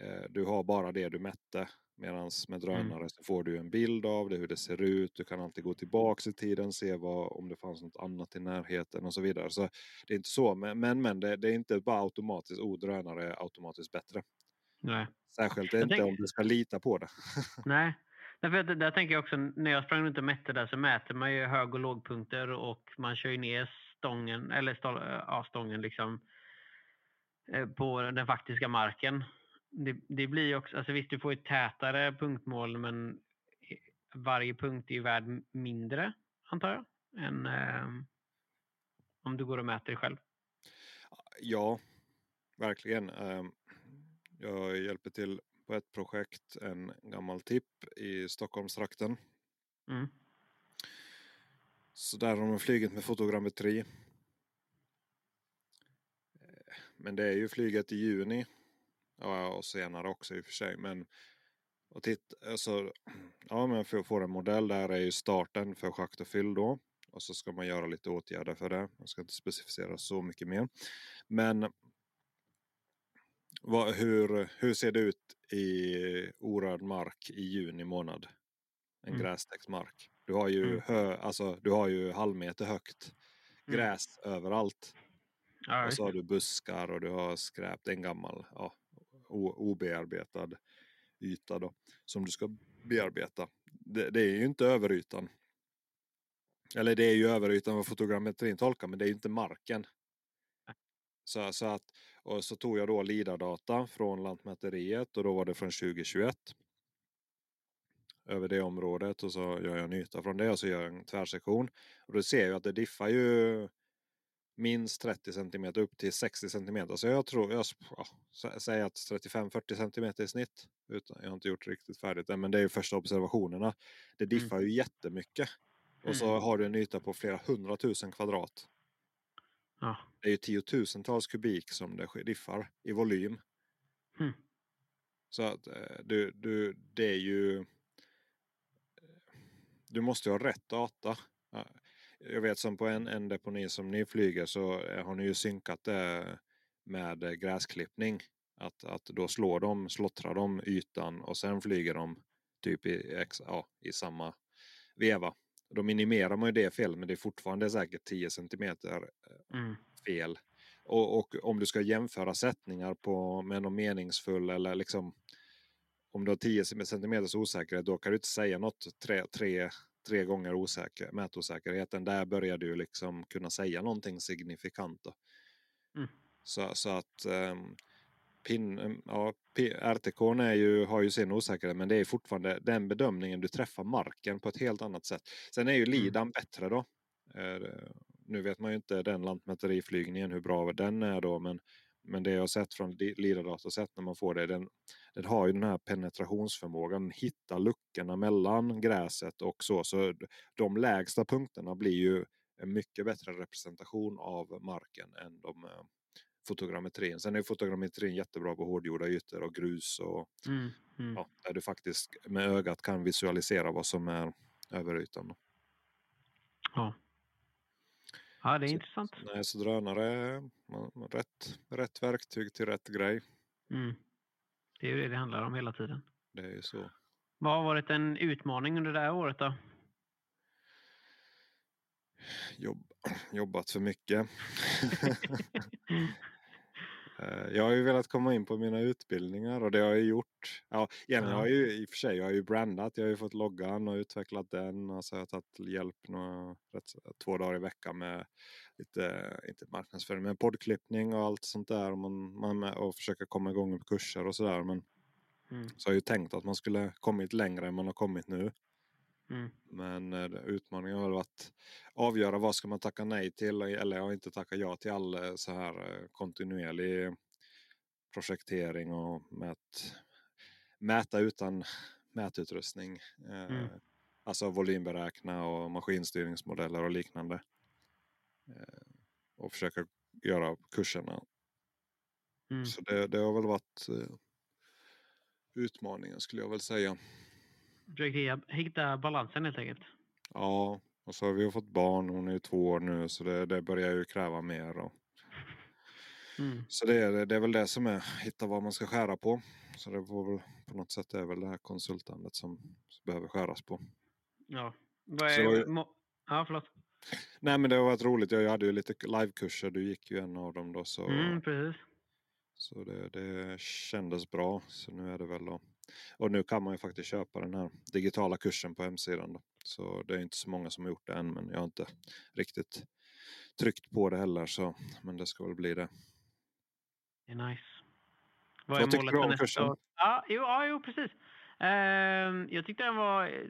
Eh, du har bara det du mätte. Medan med mm. drönare mm. så får du en bild av det, hur det ser ut. Du kan alltid gå tillbaks i tiden, se vad, om det fanns något annat i närheten och så vidare. Så det är inte så, men, men, men det, det, är inte bara automatiskt, oh drönare är automatiskt bättre. Nej. Särskilt inte tänk... om du ska lita på det. Nej, Därför att där tänker jag också, när jag sprang runt och mätte där så mäter man ju hög och lågpunkter och man kör ju ner stången, eller stå, ja, stången liksom eh, på den faktiska marken det, det blir också, alltså visst du får ett tätare punktmål men varje punkt är ju värd mindre antar jag än eh, om du går och mäter det själv. Ja, verkligen. Ehm, jag hjälper till på ett projekt, en gammal tipp i Stockholmstrakten. Mm. Så där har de flugit med fotogrammetri. Men det är ju flyget i juni och senare också i och för sig. Men och titta, alltså, ja, men för att få en modell där är ju starten för schakt och fyll då. Och så ska man göra lite åtgärder för det. Jag ska inte specificera så mycket mer. Men vad, hur, hur ser det ut i orörd mark i juni månad? En mm. grästäckt mark. Du har ju, mm. hö, alltså, du har ju halvmeter högt mm. gräs mm. överallt. Ja, och så har du buskar och du har skräp. Det är en gammal, ja, obearbetad yta då, som du ska bearbeta. Det, det, är ju inte överytan. Eller det är ju överytan vad fotogrammetrin tolkar men det är ju inte marken. Så, så att, och så tog jag då LIDAR-data från Lantmäteriet och då var det från 2021. Över det området och så gör jag en yta från det och så gör jag en tvärsektion. Och då ser jag att det diffar ju minst 30 cm upp till 60 cm. Så jag tror, jag ja, säger att 35-40 cm i snitt. Utan, jag har inte gjort riktigt färdigt än, men det är ju första observationerna. Det mm. diffar mm. ju jättemycket. Och så mm. har du en yta på flera hundratusen kvadrat. Ja. Det är ju tiotusentals kubik som det diffar i volym. Mm. Så att eh, du, du, det är ju... Du måste ha rätt data jag vet som på en, en deponi som ni flyger så har ni ju synkat det med gräsklippning. Att, att då slår de, slottrar de ytan och sen flyger de typ i, ja, i samma veva. Då minimerar man ju det fel men det är fortfarande säkert 10 centimeter eh, mm. fel. Och, och, om du ska jämföra sättningar på, med någon meningsfull eller liksom om du har 10 centimeters osäkerhet då kan du inte säga något tre, tre tre gånger osäker, mätosäkerheten, där börjar du liksom kunna säga någonting signifikant. Mm. Så, så att um, pin, ja, RTK är ju, har ju sin osäkerhet men det är fortfarande den bedömningen du träffar marken på ett helt annat sätt. Sen är ju mm. lidan mm. bättre då. nu vet man ju inte den lantmäteriflygningen hur bra den är då men, men det jag har sett från LIDAR-dataset när man får det den, den har ju den här penetrationsförmågan, hitta luckorna mellan gräset och så. Så de lägsta punkterna blir ju en mycket bättre representation av marken än de eh, fotogrammetrin. Sen är fotogrammetrin jättebra på hårdgjorda ytor och grus och mm, mm. Ja, där du faktiskt med ögat kan visualisera vad som är över ytan. Ja. Ja, det är så, intressant. Nej, så drönare rätt, rätt verktyg till rätt grej. Mm. Det är ju det det handlar om hela tiden. Det är ju så. Vad har varit en utmaning under det här året då? Jobb, jobbat för mycket. Eh, jag har ju velat komma in på mina utbildningar och det har jag gjort. Ja, egentligen har jag ju i och för sig jag har ju brandat. Jag har ju fått loggan och utvecklat den. Och så har jag tagit hjälp några, två dagar i veckan med lite, inte marknadsföring, men poddklippning och allt sånt där. Och, man, man och försöka komma igång med kurser och sådär. Men mm. så har jag ju tänkt att man skulle kommit längre än man har kommit nu. Mm. Men eh, utmaningen har varit att avgöra vad ska man tacka nej till eller jag har inte tackat ja till all eh, så här eh, kontinuerlig projektering och mät, mäta utan mätutrustning. Mm. Alltså volymberäkna och maskinstyrningsmodeller och liknande. Och försöka göra kurserna. Mm. Så det, det, har väl varit utmaningen skulle jag väl säga. Försöker hitta balansen helt enkelt. Ja, och så har vi fått barn. Hon är två år nu så det, det börjar ju kräva mer. Och... Mm. Så det är, det är väl det som är hitta vad man ska skära på. Så det får väl på något sätt är väl det här konsultandet som, som behöver skäras på. Ja, vad är... Ju... Ja, förlåt. Nej men det har varit roligt. Jag hade ju lite livekurser. Du gick ju en av dem då. Så, mm, precis. så det, det kändes bra. Så nu är det väl att och nu kan man ju faktiskt köpa den här digitala kursen på hemsidan. Då. Så det är inte så många som har gjort det än men jag har inte riktigt tryckt på det heller. Så, men det ska väl bli det. Det är nice. Vad, Vad tycker du om kursen? År? Ja, jo, ja, jo, precis. Uh, jag tyckte den var eh,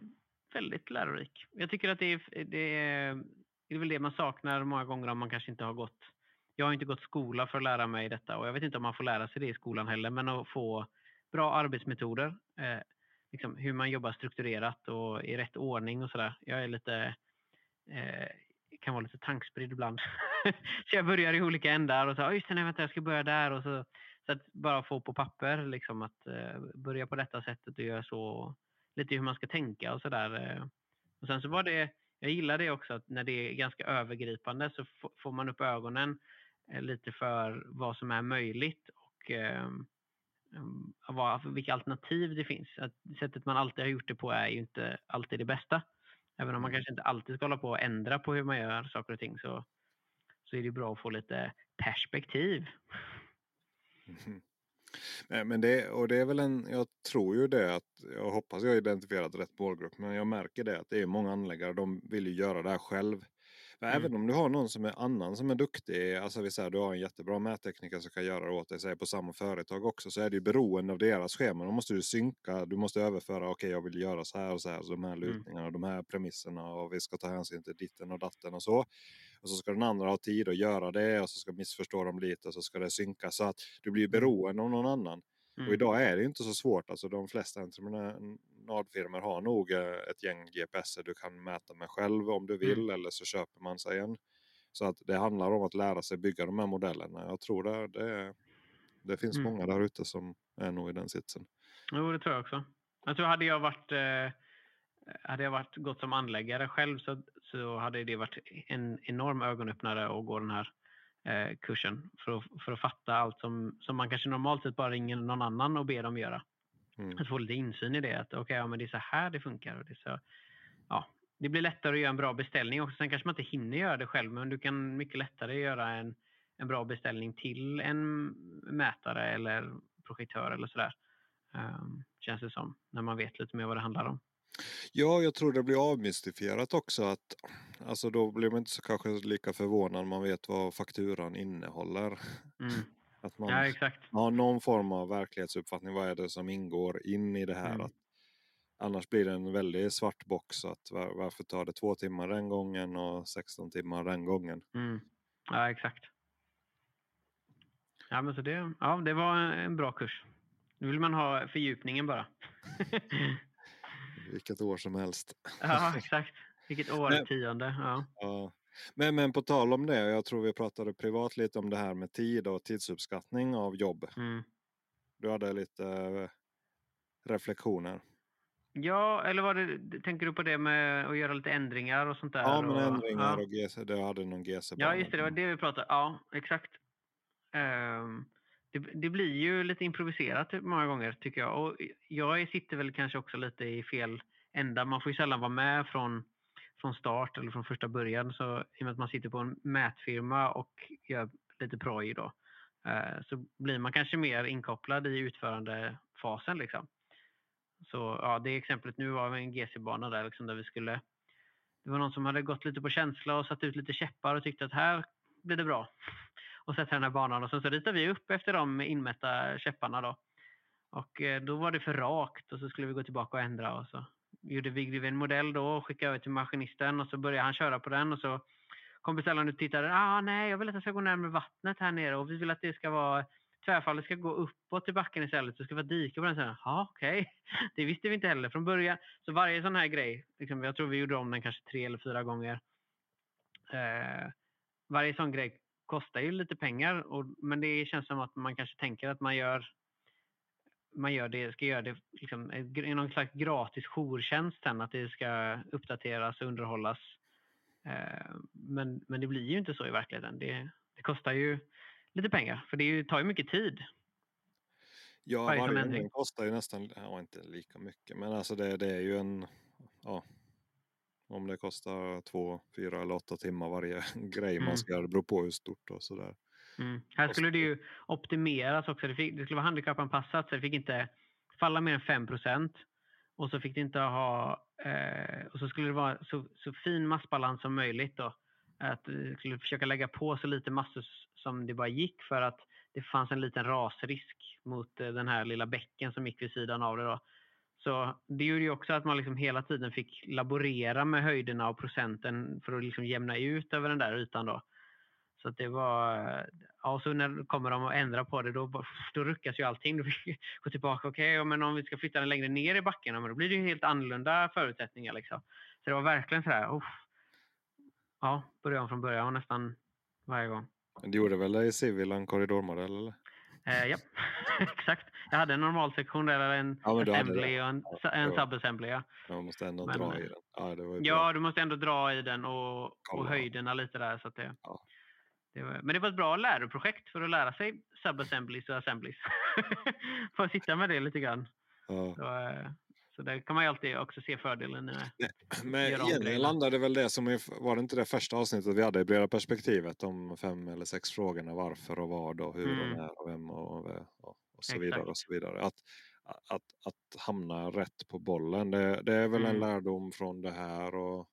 väldigt lärorik. Jag tycker att det är, det är, det är väl det man saknar många gånger om man kanske inte har gått jag har inte gått skola för att lära mig detta och jag vet inte om man får lära sig det i skolan heller men att få bra arbetsmetoder. Eh, liksom hur man jobbar strukturerat och i rätt ordning och sådär. Jag är lite, eh, kan vara lite tankspridd ibland. så jag börjar i olika ändar och så, just det, nej, vänta, jag ska börja där och så, så att bara få på papper liksom att eh, börja på detta sättet och göra så, lite hur man ska tänka och sådär. Eh. Och sen så var det, jag gillar det också att när det är ganska övergripande så får man upp ögonen eh, lite för vad som är möjligt och eh, vad, vilka alternativ det finns. Att sättet man alltid har gjort det på är ju inte alltid det bästa. Även om man mm. kanske inte alltid ska hålla på och ändra på hur man gör saker och ting så, så är det bra att få lite perspektiv. Mm. Nej, men det, och det är väl en, jag tror ju det att, jag hoppas jag har identifierat rätt målgrupp, men jag märker det att det är många anläggare, de vill ju göra det här själv. För mm. Även om du har någon som är annan som är duktig, alltså vi säger du har en jättebra mättekniker som kan göra det åt dig, säg på samma företag också, så är det ju beroende av deras schema. Då måste du synka, du måste överföra, okej okay, jag vill göra så här och så här, så de här mm. lutningarna, mm. de här premisserna och vi ska ta hänsyn till ditten och datten och så. Och så ska den andra ha tid att göra det och så ska missförstå dem lite och så ska det synka så att du blir mm. beroende av någon annan. Mm. Och idag är det inte så svårt. Alltså de flesta entreprenadfirmor har nog eh, ett gäng GPS du kan mäta med själv om du vill mm. eller så köper man sig en. Så att det handlar om att lära sig bygga de här modellerna. Jag tror det, det, det finns mm. många där ute som är nog i den sitsen. Jo, det tror jag också. Jag tror hade jag varit eh, hade jag varit gått som anläggare själv så, så hade det varit en enorm ögonöppnare att gå den här eh, kursen för att, för att fatta allt som, som man kanske normalt sett bara ringer någon annan och ber dem göra. Mm. Att få lite insyn i det. Att okay, ja, men det är så här det funkar. Och det, så, ja, det blir lättare att göra en bra beställning också. Sen kanske man inte hinner göra det själv men du kan mycket lättare göra en, en bra beställning till en mätare eller projektör eller sådär. Um, känns det som. När man vet lite mer vad det handlar om. Ja, jag tror det blir avmystifierat också. att alltså Då blir man inte så kanske lika förvånad när man vet vad fakturan innehåller. Mm. Att man, ja, exakt. har någon form av verklighetsuppfattning. Vad är det som ingår in i det här? Mm. Att, Annars blir det en väldigt svart box. Att var, varför tar det två timmar den gången och 16 timmar den gången? Mm. Ja, exakt. Ja, men så det, ja, det var en bra kurs. Nu vill man ha fördjupningen bara. Vilket år som helst. ja, exakt. Vilket årtionde. Ja. ja. Men, men på tal om det, jag tror vi pratade privat lite om det här med tid och tidsuppskattning av jobb. Mm. Du hade lite eh, reflektioner. Ja, eller var det, tänker du på det med att göra lite ändringar och sånt där? Ja, men och, ändringar ja. och GC, du hade någon GC. Ja, just det, det var det vi pratade Ja, exakt. Ehm, det, det blir ju lite improviserat många gånger tycker jag. Och jag sitter väl kanske också lite i fel ända. Man får ju sällan vara med från, från start eller från första början. Så i och med att man sitter på en mätfirma och gör lite proj då. eh, Så blir man kanske mer inkopplad i utförandefasen liksom. Så ja, det exemplet nu var en GC-bana där, liksom, där vi skulle... Det var någon som hade gått lite på känsla och satt ut lite käppar och tyckte att här blir det bra. Och sätta den här banan och sen så ritar vi upp efter de inmätta käpparna då. Och eh, då var det för rakt och så skulle vi gå tillbaka och ändra och så gjorde vi en modell då och skickade över till maskinisten och så började han köra på den och så kom beställaren ut och tittade. Ah, nej, jag vill att det ska gå närmare vattnet här nere och vi vill att det ska vara tvärfallet ska gå uppåt i backen istället. Det ska vara dike på den. Ja, okej. Okay. Det visste vi inte heller från början. Så varje sån här grej, liksom, jag tror vi gjorde om den kanske tre eller fyra gånger. Eh, varje sån grej kostar ju lite pengar, och, men det känns som att man kanske tänker att man gör man gör det, ska göra det liksom, i någon slags gratis jourtjänst sen, att det ska uppdateras och underhållas. Eh, men, men det blir ju inte så i verkligheten. Det, det kostar ju lite pengar, för det tar ju mycket tid. Ja, varje, varje ändring kostar ju nästan, ja inte lika mycket, men alltså det, det är ju en, ja, om det kostar två, fyra eller åtta timmar varje grej mm. man ska göra, det beror på hur stort och sådär. Mm. Här skulle det ju optimeras också, det, fick, det skulle vara handikappanpassat så det fick inte falla mer än 5% och så fick det inte ha, eh, och så skulle det vara så, så fin massbalans som möjligt då. Att vi skulle försöka lägga på så lite massor som det bara gick för att det fanns en liten rasrisk mot eh, den här lilla bäcken som gick vid sidan av det. Då. Så det gjorde ju också att man liksom hela tiden fick laborera med höjderna och procenten för att liksom jämna ut över den där ytan. Då. Så det var, ja, och så när kommer de att ändra på det då, då ruckas ju allting. Då fick vi gå tillbaka, okej, okay, men om vi ska flytta den längre ner i backen, då blir det ju helt annorlunda förutsättningar. Liksom. Så det var verkligen så här, ja, börja om från början nästan varje gång. Du gjorde väl i Civilan korridormodell eller? Eh, ja, exakt. Jag hade en normalsektion där, en ja, assembly och en, ja, en subassembly. Ja. Man måste ändå men, dra i den. Ja, ja du måste ändå dra i den och, och höjderna lite där. Så att det, ja. Det var, men det var ett bra läroprojekt för att lära sig subassemblies och assemblies. Få sitta med det lite grann. Ja. Så, eh, så där kan man ju alltid också se fördelen med. Men egentligen landade väl det som var det inte det första avsnittet vi hade i breda perspektivet om fem eller sex frågorna varför och vad och hur mm. och när och vem och, och, och så Exakt. vidare och så vidare. Att, att, att hamna rätt på bollen det, det är väl mm. en lärdom från det här och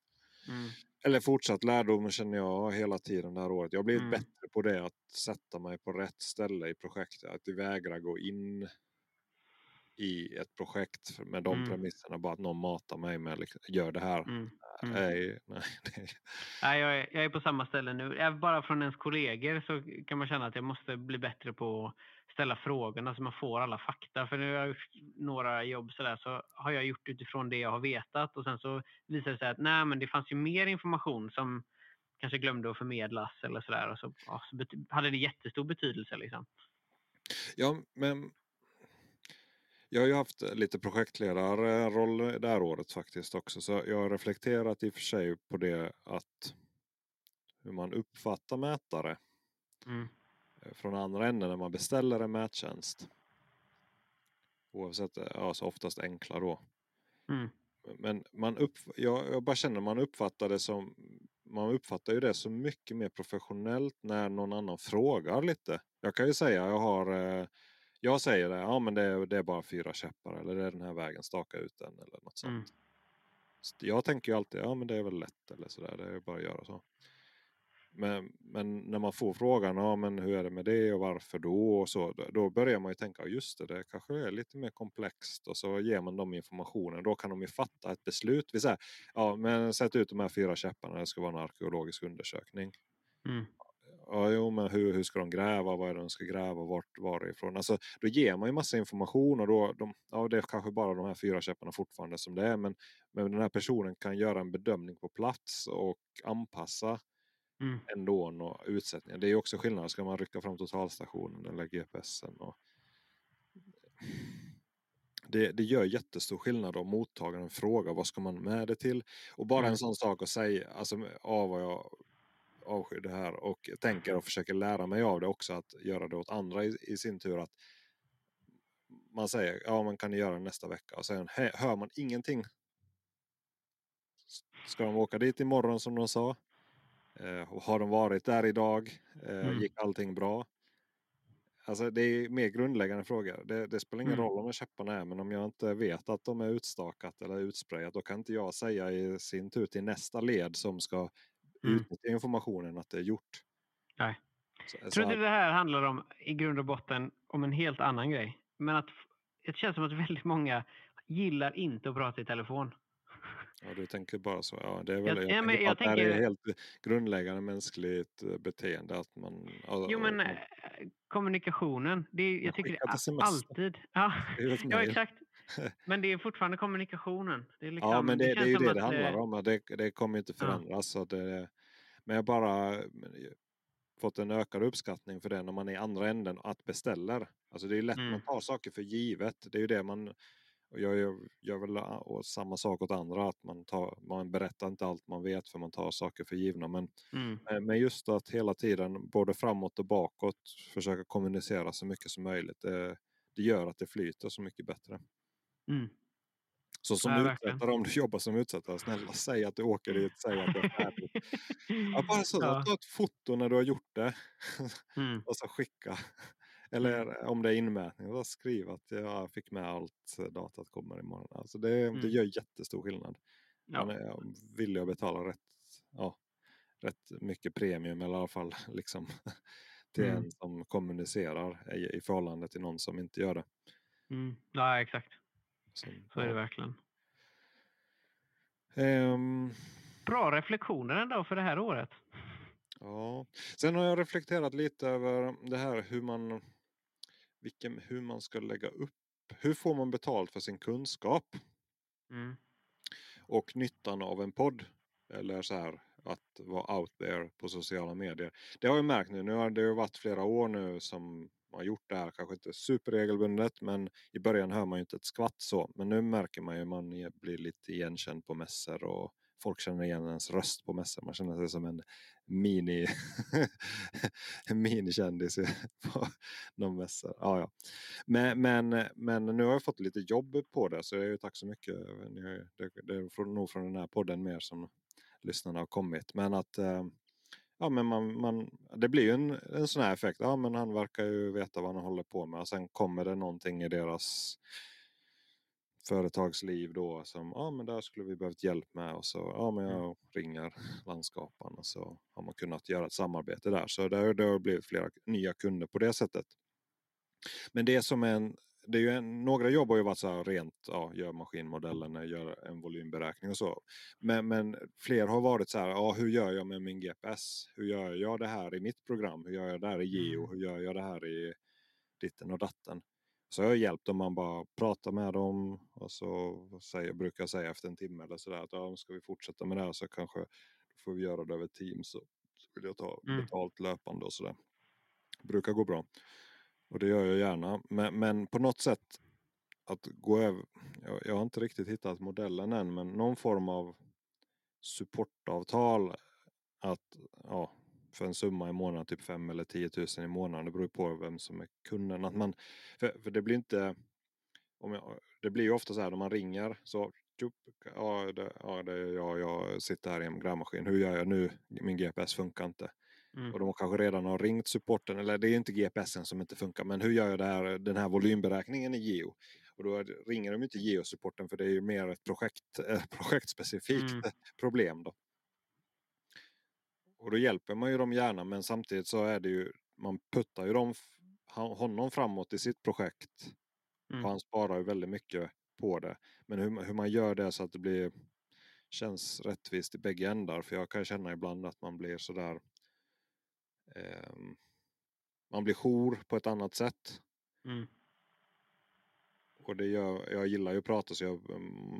mm. Eller fortsatt lärdom känner jag hela tiden det här året. Jag har blivit mm. bättre på det att sätta mig på rätt ställe i projektet. Att vägra gå in i ett projekt med de mm. premisserna. Bara att någon matar mig med liksom, gör det här. Mm. Mm. Nej, nej, nej jag, är, jag är på samma ställe nu. Bara från ens kollegor så kan man känna att jag måste bli bättre på att ställa frågorna så man får alla fakta. För nu har jag gjort några jobb sådär så har jag gjort utifrån det jag har vetat och sen så visar det sig att nej men det fanns ju mer information som kanske glömde att förmedlas eller sådär. Och så, ja, så hade det jättestor betydelse liksom. Ja, men jag har ju haft lite projektledarroll det här året faktiskt också. Så jag har reflekterat i och för sig på det att hur man uppfattar mätare. Mm. Från andra änden när man beställer en mättjänst. Oavsett, alltså oftast enkla då. Mm. Men man upp, jag, jag bara känner man uppfattar det som man uppfattar ju det som mycket mer professionellt när någon annan frågar lite. Jag kan ju säga jag har eh, jag säger det, ja men det är, det är bara fyra käppar eller det är den här vägen, staka ut den eller något sånt. Mm. Jag tänker ju alltid, ja men det är väl lätt eller sådär, det är bara att göra så. Men, men när man får frågan, ja, men hur är det med det och varför då? Och så, då börjar man ju tänka, just det, det kanske är lite mer komplext. Och så ger man dem informationen. Då kan de ju fatta ett beslut. Vi säger, ja men sätt ut de här fyra käpparna, det ska vara en arkeologisk undersökning. Mm. Ja, jo, men hur, hur ska de gräva? Vad är det de ska gräva? Vart, varifrån? Alltså, då ger man ju massa information och då, de, ja, det är kanske bara de här fyra käpparna fortfarande som det är. Men, men den här personen kan göra en bedömning på plats och anpassa Mm. ändå och utsättningar. Det är också skillnad. Ska man rycka fram totalstationen eller GPSen? Och... Det, det gör jättestor skillnad om mottagaren frågar vad ska man med det till. Och bara Mm. en sån sak att säga, alltså av vad jag avskyr det här och tänker och försöker lära mig av det också att göra det åt andra i, i sin tur. att Man säger, ja men kan göra det nästa vecka? Och sen hö- hör man ingenting. Ska de åka dit imorgon som de sa? Eh, och har de varit där idag? Eh, Mm. Gick allting bra? Alltså det är mer grundläggande frågor. Det, det spelar ingen Mm. roll om käpparna är men om jag inte vet att de är utstakat eller utsprayat då kan inte jag säga i sin tur till nästa led som ska Mm. utnyttja informationen att det är gjort. Nej. Så, Jag tror att, det här handlar om i grund och botten om en helt annan grej. Men att det känns som att väldigt många gillar inte att prata i telefon. Ja, du tänker bara så. Ja, det är väl, Jag- ja, men tänker jag att det är tänker- helt grundläggande mänskligt eh, beteende. Att man, ja, Jo men man eh, kommunikationen, det är, jag tycker det är alltid... Ja, ja exakt. Men det är fortfarande kommunikationen. Det är liksom, Ja, men det, det, är känns ju det att, det handlar eh, om. och Det, det kommer inte Ja. förändras. Så det, men jag bara fått en ökad uppskattning för det när man är i andra änden att beställer. Alltså det är lätt, Mm. man tar saker för givet. Det är ju det man och jag gör, gör väl a- och samma sak åt andra. att man, tar, man berättar inte allt man vet för man tar saker för givna. Men, Mm, men- men just att hela tiden både framåt och bakåt försöka kommunicera så mycket som möjligt. Det, det gör att det flyter så mycket bättre. mm. Så som Ja, utsättare, om du jobbar som utsättare, snälla säg att du åker dit, säg att det är färdigt. Ja, bara så, Ja. ta ett foto när du har gjort det Mm, och så skicka. Eller om det är inmätning, så skriv att jag fick med allt, eh, datat kommer imorgon. Alltså det, det Mm. gör jättestor skillnad. Ja. är villig att betala rätt, ja, rätt mycket premium eller i alla fall liksom, till Mm. en som kommunicerar i, i förhållande till någon som inte gör det. Mm. ja, exakt. Så, Så är det verkligen. Ehm, Bra reflektioner ändå för det här året. Ja, sen har jag reflekterat lite över det här hur man, vilken, hur man ska lägga upp. Hur får man betalt för sin kunskap Mm. och nyttan av en podd? Eller så här att vara out there på sociala medier. Det har jag märkt nu. Nu har det ju varit flera år nu som man har gjort det här. Kanske inte superregelbundet men i början hör man ju inte ett skvatt så. Men nu märker man ju man blir lite igenkänd på mässor och folk känner igen ens röst på mässan, Man känner sig som en mini minikändis på någon mässa. Ja, ja. Men, men, men nu har jag fått lite jobb på det så jag är ju tack så mycket. Det, är nog från den här podden mer som lyssnarna har kommit. Men att eh, ja, men man, man, det blir ju en, en sån här effekt. Ja, men han verkar ju veta vad han håller på med. Och sen kommer det någonting i deras företagsliv då som ja men där skulle vi behövt hjälp med och så ja men jag ringer landskapan och så har man kunnat göra ett samarbete där så där, det har blivit flera nya kunder på det sättet. Men det som är en det är ju en, några jobb har ju varit så här rent, ja, gör maskinmodellen, gör en volymberäkning och så. Men, men fler har varit så här, ja, hur gör jag med min GPS? Hur gör jag det här i mitt program? Hur gör jag det här i Geo? Mm. Hur gör jag det här i ditten och datten? Så jag har hjälpt dem, man bara pratar med dem och så säger, brukar jag säga efter en timme eller sådär att ja, ska vi fortsätta med det här så kanske då får vi göra det över Teams så vill jag ta Mm. betalt löpande och sådär. Brukar gå bra. Och det gör jag gärna. Men, men på något sätt att gå över. Jag, jag har inte riktigt hittat modellen än men någon form av supportavtal att ja, för en summa i månaden, typ 5 eller 10 000 i månaden. Det beror på vem som är kunden. Att man, för, för det blir inte om jag, det blir ju ofta så här när man ringer så ja, det, ja, det är jag, sitter här i en grävmaskin. Hur gör jag nu? Min GPS funkar inte. Mm. Och de kanske redan har ringt supporten, eller det är inte GPSen som inte funkar, men hur gör jag här, den här volymberäkningen i Geo? Och då ringer de inte Geo-supporten för det är ju mer ett projekt, eh, projektspecifikt Mm. problem då. Och då hjälper man ju dem gärna men samtidigt så är det ju, man puttar ju dem, honom framåt i sitt projekt. Mm. Och han sparar ju väldigt mycket på det. Men hur, hur man gör det så att det blir känns rättvist i bägge ändar. För jag kan känna ibland att man blir sådär eh, man blir jour på ett annat sätt. Mm. Och det gör, jag gillar ju att prata så jag,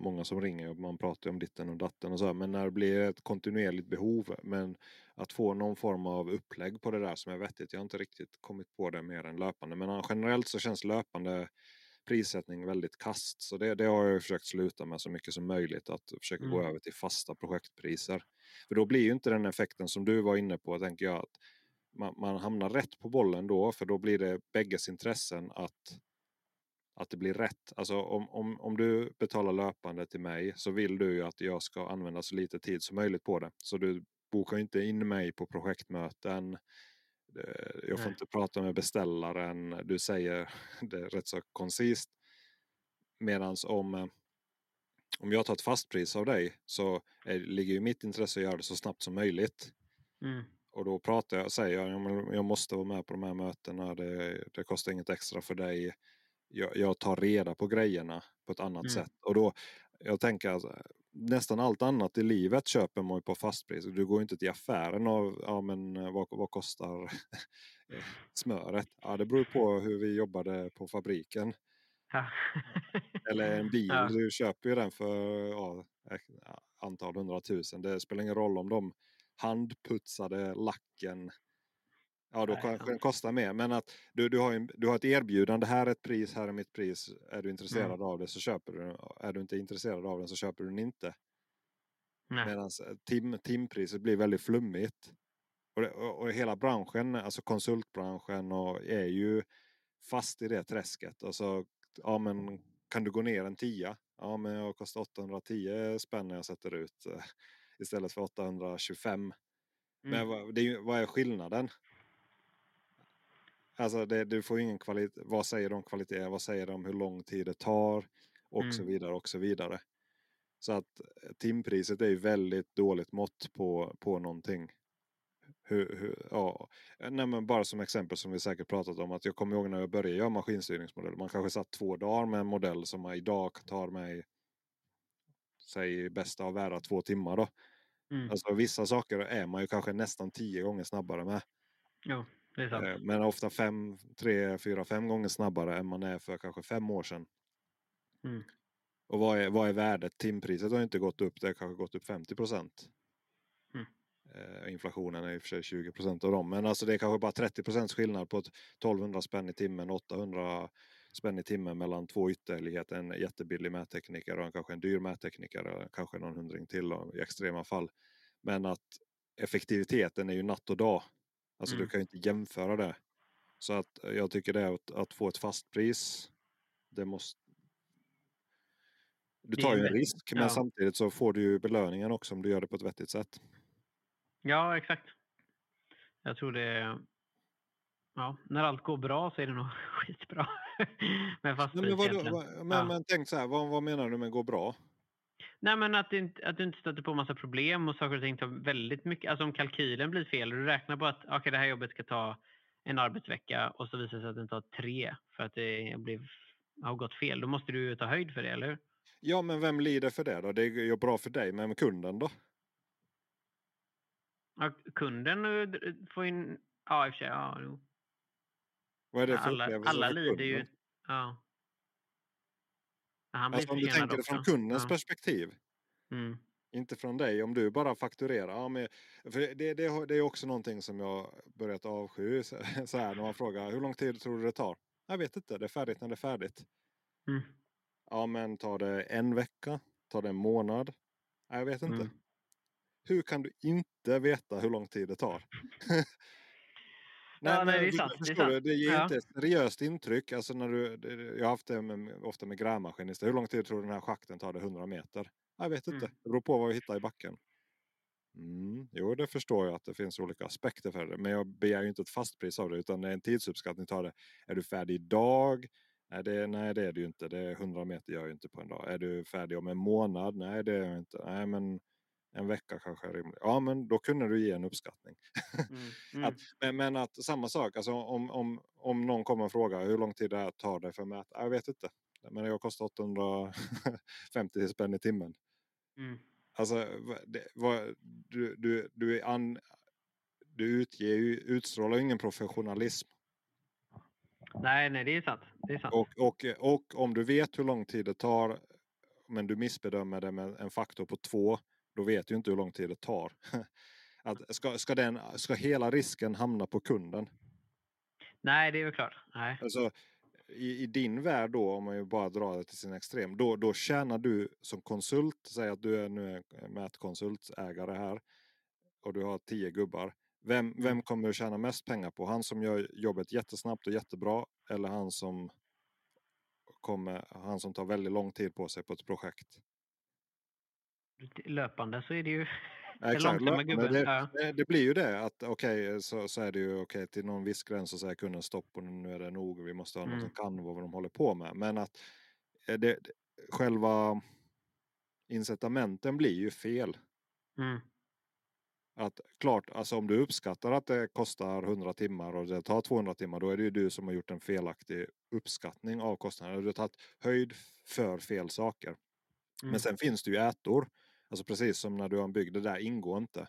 många som ringer och man pratar om ditten och datten och så här, Men när det blir ett kontinuerligt behov men att få någon form av upplägg på det där som är vettigt. Jag har inte riktigt kommit på det mer än löpande. Men generellt så känns löpande prissättning väldigt kast. Så det, det har jag försökt sluta med så mycket som möjligt. Att försöka mm. gå över till fasta projektpriser. För då blir ju inte den effekten som du var inne på tänker jag. att man, man hamnar rätt på bollen då. För då blir det bägges intressen att att det blir rätt. Alltså om, om, om du betalar löpande till mig så vill du ju att jag ska använda så lite tid som möjligt på det. Så du bokar inte in mig på projektmöten. Jag får Nej. inte prata med beställaren. Du säger det rätt så koncist. Medan om, om jag tar ett fastpris av dig så är, ligger ju mitt intresse att göra det så snabbt som möjligt. Mm. Och då pratar jag och säger jag, jag måste vara med på de här mötena. Det, det kostar inget extra för dig jag, jag tar reda på grejerna på ett annat mm. sätt. Och då, jag tänker att eh, nästan allt annat i livet köper man ju på fastpris. Du går inte till affären och ja men eh, vad, vad kostar smöret? Ja det beror på hur vi jobbade på fabriken. Ja. Eller en bil, ja. du köper ju den för ja, antal hundratusen. Det spelar ingen roll om de handputsade lacken Ja, då kanske den kostar mer. Men att du, du, har en, du har ett erbjudande. Här är ett pris, här är mitt pris. Är du intresserad mm. av det så köper du den. Är du inte intresserad av den så köper du den inte. Medan eh, tim, timpriset blir väldigt flummigt. Och, det, och, och, hela branschen, alltså konsultbranschen, och är ju fast i det träsket. Alltså, ja men kan du gå ner en tia? Ja men jag kostar 810 spänn när jag sätter ut eh, istället för 825. Mm. Men vad, det, vad är skillnaden? Alltså det, du får ingen kvalitet. Vad säger de om kvalitet? Vad säger de om hur lång tid det tar? Och mm. så vidare och så vidare. Så att eh, timpriset är ju väldigt dåligt mått på, på någonting. Hur, hur, ja. Nej, men bara som exempel som vi säkert pratat om. att Jag kommer ihåg när jag började göra maskinstyrningsmodell. Man kanske satt två dagar med en modell som idag tar mig säg bästa av världar två timmar. Då. Mm. Alltså, vissa saker är man ju kanske nästan tio gånger snabbare med. Ja. Eh, men ofta fem, tre, fyra, fem gånger snabbare än man är för kanske fem år sedan. Mm. Och vad är, vad är värdet? Timpriset har inte gått upp, det har kanske gått upp 50 procent. Mm. Eh, inflationen är i och för sig 20 procent av dem. Men alltså det är kanske bara 30 procents skillnad på 1200 spänn i timmen, 800 spänn i timmen mellan två ytterligheter. En jättebillig mättekniker och en, kanske en dyr mättekniker. Kanske någon hundring till då, i extrema fall. Men att effektiviteten är ju natt och dag Alltså mm. du kan ju inte jämföra det. Så att jag tycker det att, att få ett fast pris. Det måste... Du tar ju en risk ja. men samtidigt så får du ju belöningen också om du gör det på ett vettigt sätt. Ja exakt. Jag tror det Ja, när allt går bra så är det nog skitbra. med fast men, vad, men, ja. men tänk så här, vad, vad menar du med gå bra? Nej, men att inte, att du inte stöter på massa problem och saker och ting tar väldigt mycket. Alltså om kalkylen blir fel och du räknar på att okay, det här jobbet ska ta en arbetsvecka och så visar det sig att den tar tre för att det blev, har gått fel. Då måste du ta höjd för det, eller hur? Ja, men vem lider för det då? Det är ju bra för dig, men kunden då? Ja, kunden eh, får in... Ja, i och för sig. Ja, jo. Vad är det för alla, alla lider ju. Ja. Han alltså om du tänker det från kundens ja. perspektiv. Mm. Inte från dig. Om du bara fakturerar. Ja, men, för det, det, det är också någonting som jag börjat avsky. Så här, när man frågar hur lång tid tror du det tar? Jag vet inte. Det är färdigt när det är färdigt. Mm. Ja men tar det en vecka? Tar det en månad? Jag vet inte. Mm. Hur kan du inte veta hur lång tid det tar? Nej, ja, nej, det är sant. Det, är sant. det ger ja. inte ett seriöst intryck. Alltså när du, jag har haft det med, ofta med grävmaskinister. Hur lång tid tror du den här schakten tar? Det 100 meter? Jag vet inte. Mm. Det beror på vad vi hittar i backen. Mm, jo, det förstår jag att det finns olika aspekter för det. Men jag begär ju inte ett fast pris av det utan det är en tidsuppskattning. Tar det. Är du färdig idag? Nej det, nej, det är du inte. Det är 100 meter gör jag inte på en dag. Är du färdig om en månad? Nej, det är jag inte. Nej, men en vecka kanske är rimligt. Ja, men då kunde du ge en uppskattning. Mm. Mm. Att, men, men att samma sak, alltså om, om, om någon kommer och frågar hur lång tid det här tar dig för att mäta. Jag vet inte. Men jag kostar 850 spänn i timmen. Mm. Alltså, det, vad, du, du, du, an, du utger, utstrålar ingen professionalism. Nej, nej, det är sant. Det är sant. Och, och, och om du vet hur lång tid det tar men du missbedömer det med en faktor på två, då vet du inte hur lång tid det tar. Att ska, ska, den, ska hela risken hamna på kunden? Nej, det är väl klart. Nej. Alltså, i, I din värld då, om man ju bara drar det till sin extrem, då, då tjänar du som konsult, säg att du är nu är mätkonsultägare här och du har tio gubbar. Vem, vem kommer du tjäna mest pengar på? Han som gör jobbet jättesnabbt och jättebra eller han som, kommer, han som tar väldigt lång tid på sig på ett projekt? Löpande så är det ju exakt. Men gubben. Det, Ja. det, blir ju det att okej så, så är det ju okej till någon viss gräns så säger kunden stopp och nu är det nog och vi måste ha någon Mm. som kan vad de håller på med. Men att eh, det, själva incitamenten blir ju fel. Mm. Att klart, alltså om du uppskattar att det kostar 100 timmar och det tar 200 timmar då är det ju du som har gjort en felaktig uppskattning av kostnaden. Du har tagit höjd för fel saker. Mm. Men sen finns det ju ätor. Alltså precis som när du har en bygd, det där ingår inte.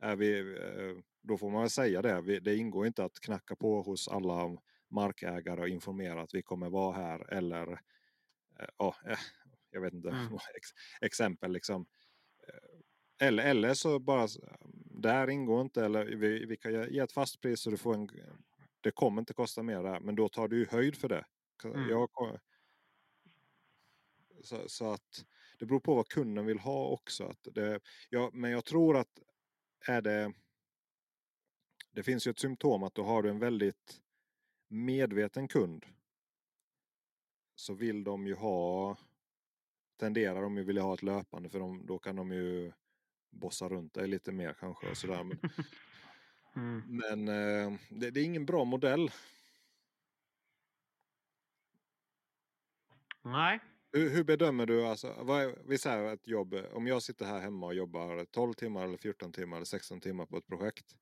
Är vi, eh, då får man väl säga det. Det ingår inte att knacka på hos alla markägare och informera att vi kommer vara här eller eh, ja, eh, jag vet inte, Mm. ex, exempel liksom. Eller, eller så bara, där ingår inte, eller vi, vi kan ge ett fast pris så du får en, det kommer inte kosta mer där, men då tar du höjd för det. Mm. Jag, så, så att det beror på vad kunden vill ha också. Att det, ja, men jag tror att är det, det finns ju ett symptom att då har du en väldigt medveten kund. Så vill de ju ha, tenderar de ju vilja ha ett löpande för de, då kan de ju bossa runt dig lite mer kanske och sådär. Men, Mm. men eh, det, det är ingen bra modell. Nej. Hur, hur bedömer du, alltså, vad vi säger ett jobb, om jag sitter här hemma och jobbar 12 timmar eller 14 timmar eller 16 timmar på ett projekt.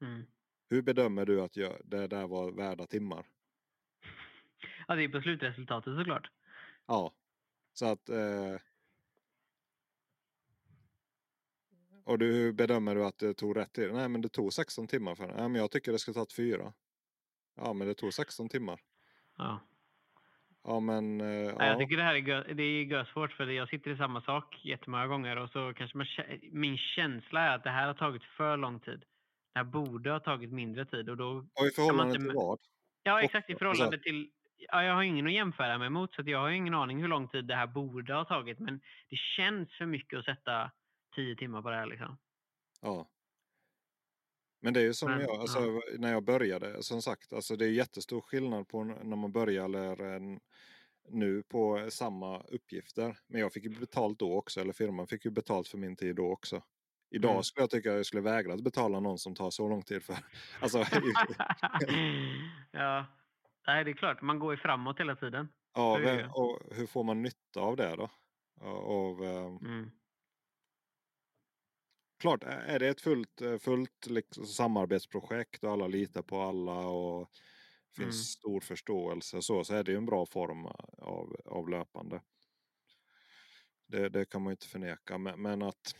Mm. Hur bedömer du att jag, det där var värda timmar? Ja, det är på slutresultatet såklart. Ja, så att... Eh, och du, hur bedömer du att det tog rätt tid? Nej, men det tog 16 timmar för Nej, men jag tycker det ska ta fyra. Ja, men det tog 16 timmar. Ja. Ja, men... Nej, ja. Jag tycker det här är, gö- det är görsvårt för jag sitter i samma sak jättemånga gånger och så kanske man, min känsla är att det här har tagit för lång tid. Det här borde ha tagit mindre tid och då Och i förhållande inte till vad? Ja, exakt. I förhållande till... Ja, jag har ingen att jämföra mig mot, så jag har ingen aning hur lång tid det här borde ha tagit. Men det känns för mycket att sätta tio timmar på det här. Liksom. Ja. Men det är ju som Men, jag, alltså, när jag började, som sagt, alltså det är jättestor skillnad på när man börjar eller nu på samma uppgifter. Men jag fick ju betalt då också, eller firman fick ju betalt för min tid då också. Idag Mm. skulle jag tycka att jag skulle vägra att betala någon som tar så lång tid för. Alltså, ja, Nej, det är klart. Man går ju framåt hela tiden. ja, ju. och hur får man nytta av det då? Av, eh, Mm. Klart, är det ett fullt, fullt liksom, samarbetsprojekt och alla litar på alla och finns Mm. stor förståelse och så, så är det ju en bra form av, av löpande. Det, det kan man ju inte förneka. Men, men att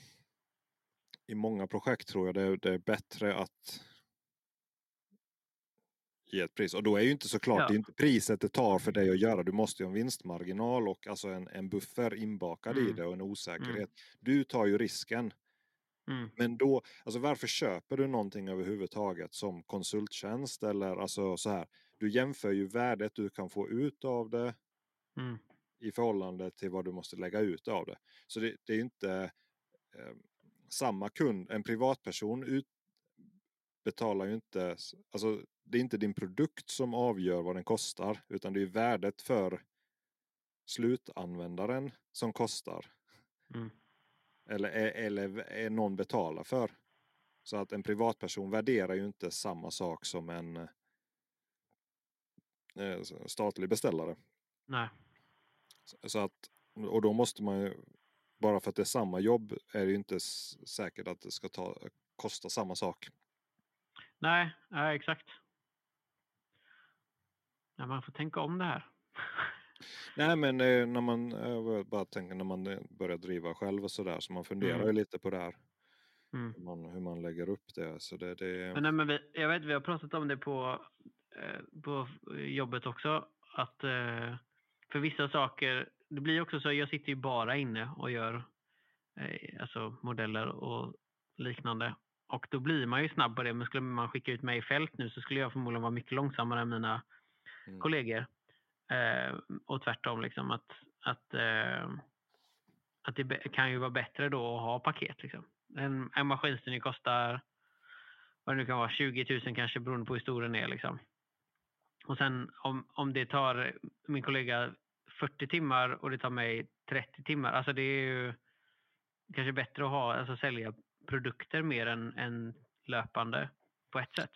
i många projekt tror jag det, är- det är bättre att ge ett pris. Och då är ju inte såklart, Ja. det är inte priset det tar för dig att göra. Du måste ju ha en vinstmarginal och alltså en, en buffer inbakad i Mm. det och en osäkerhet. Du tar ju risken. Mm. Men då, alltså varför köper du någonting överhuvudtaget som konsulttjänst eller alltså så här. Du jämför ju värdet du kan få ut av det Mm. i förhållande till vad du måste lägga ut av det. Så det, det är inte eh, samma kund, en privatperson ut, betalar ju inte, alltså det är inte din produkt som avgör vad den kostar utan det är värdet för slutanvändaren som kostar. Mm. Eller, är- eller är någon betalar för. Så att en privatperson värderar ju inte samma sak som en eh, statlig beställare. Nej. Så- att, och då måste man ju bara för att det är samma jobb är det ju inte säkert att det ska ta, kosta samma sak. Nej, ja, exakt. Ja, man får tänka om det här. Nej men eh, när man eh, bara tänker när man eh, börjar driva själv och sådär så man funderar Mm. ju lite på det här. Mm. Hur man, hur man lägger upp det. Så det, det Men, nej, men vi, jag vet, vi har pratat om det på, eh, på jobbet också. Att eh, för vissa saker, det blir också så, jag sitter ju bara inne och gör eh, alltså modeller och liknande. Och då blir man ju snabb på det. Men skulle man skicka ut mig i fält nu så skulle jag förmodligen vara mycket långsammare än mina Mm. kollegor. Eh, och tvärtom liksom att, att, eh, att det kan ju vara bättre då att ha paket. Liksom. En, en maskinstyrning kostar vad det nu kan vara, 20 000 kanske beroende på hur stor den är. Liksom. Och sen om, om det tar min kollega 40 timmar och det tar mig 30 timmar. Alltså det är ju kanske bättre att ha, alltså sälja produkter mer än, än löpande på ett sätt.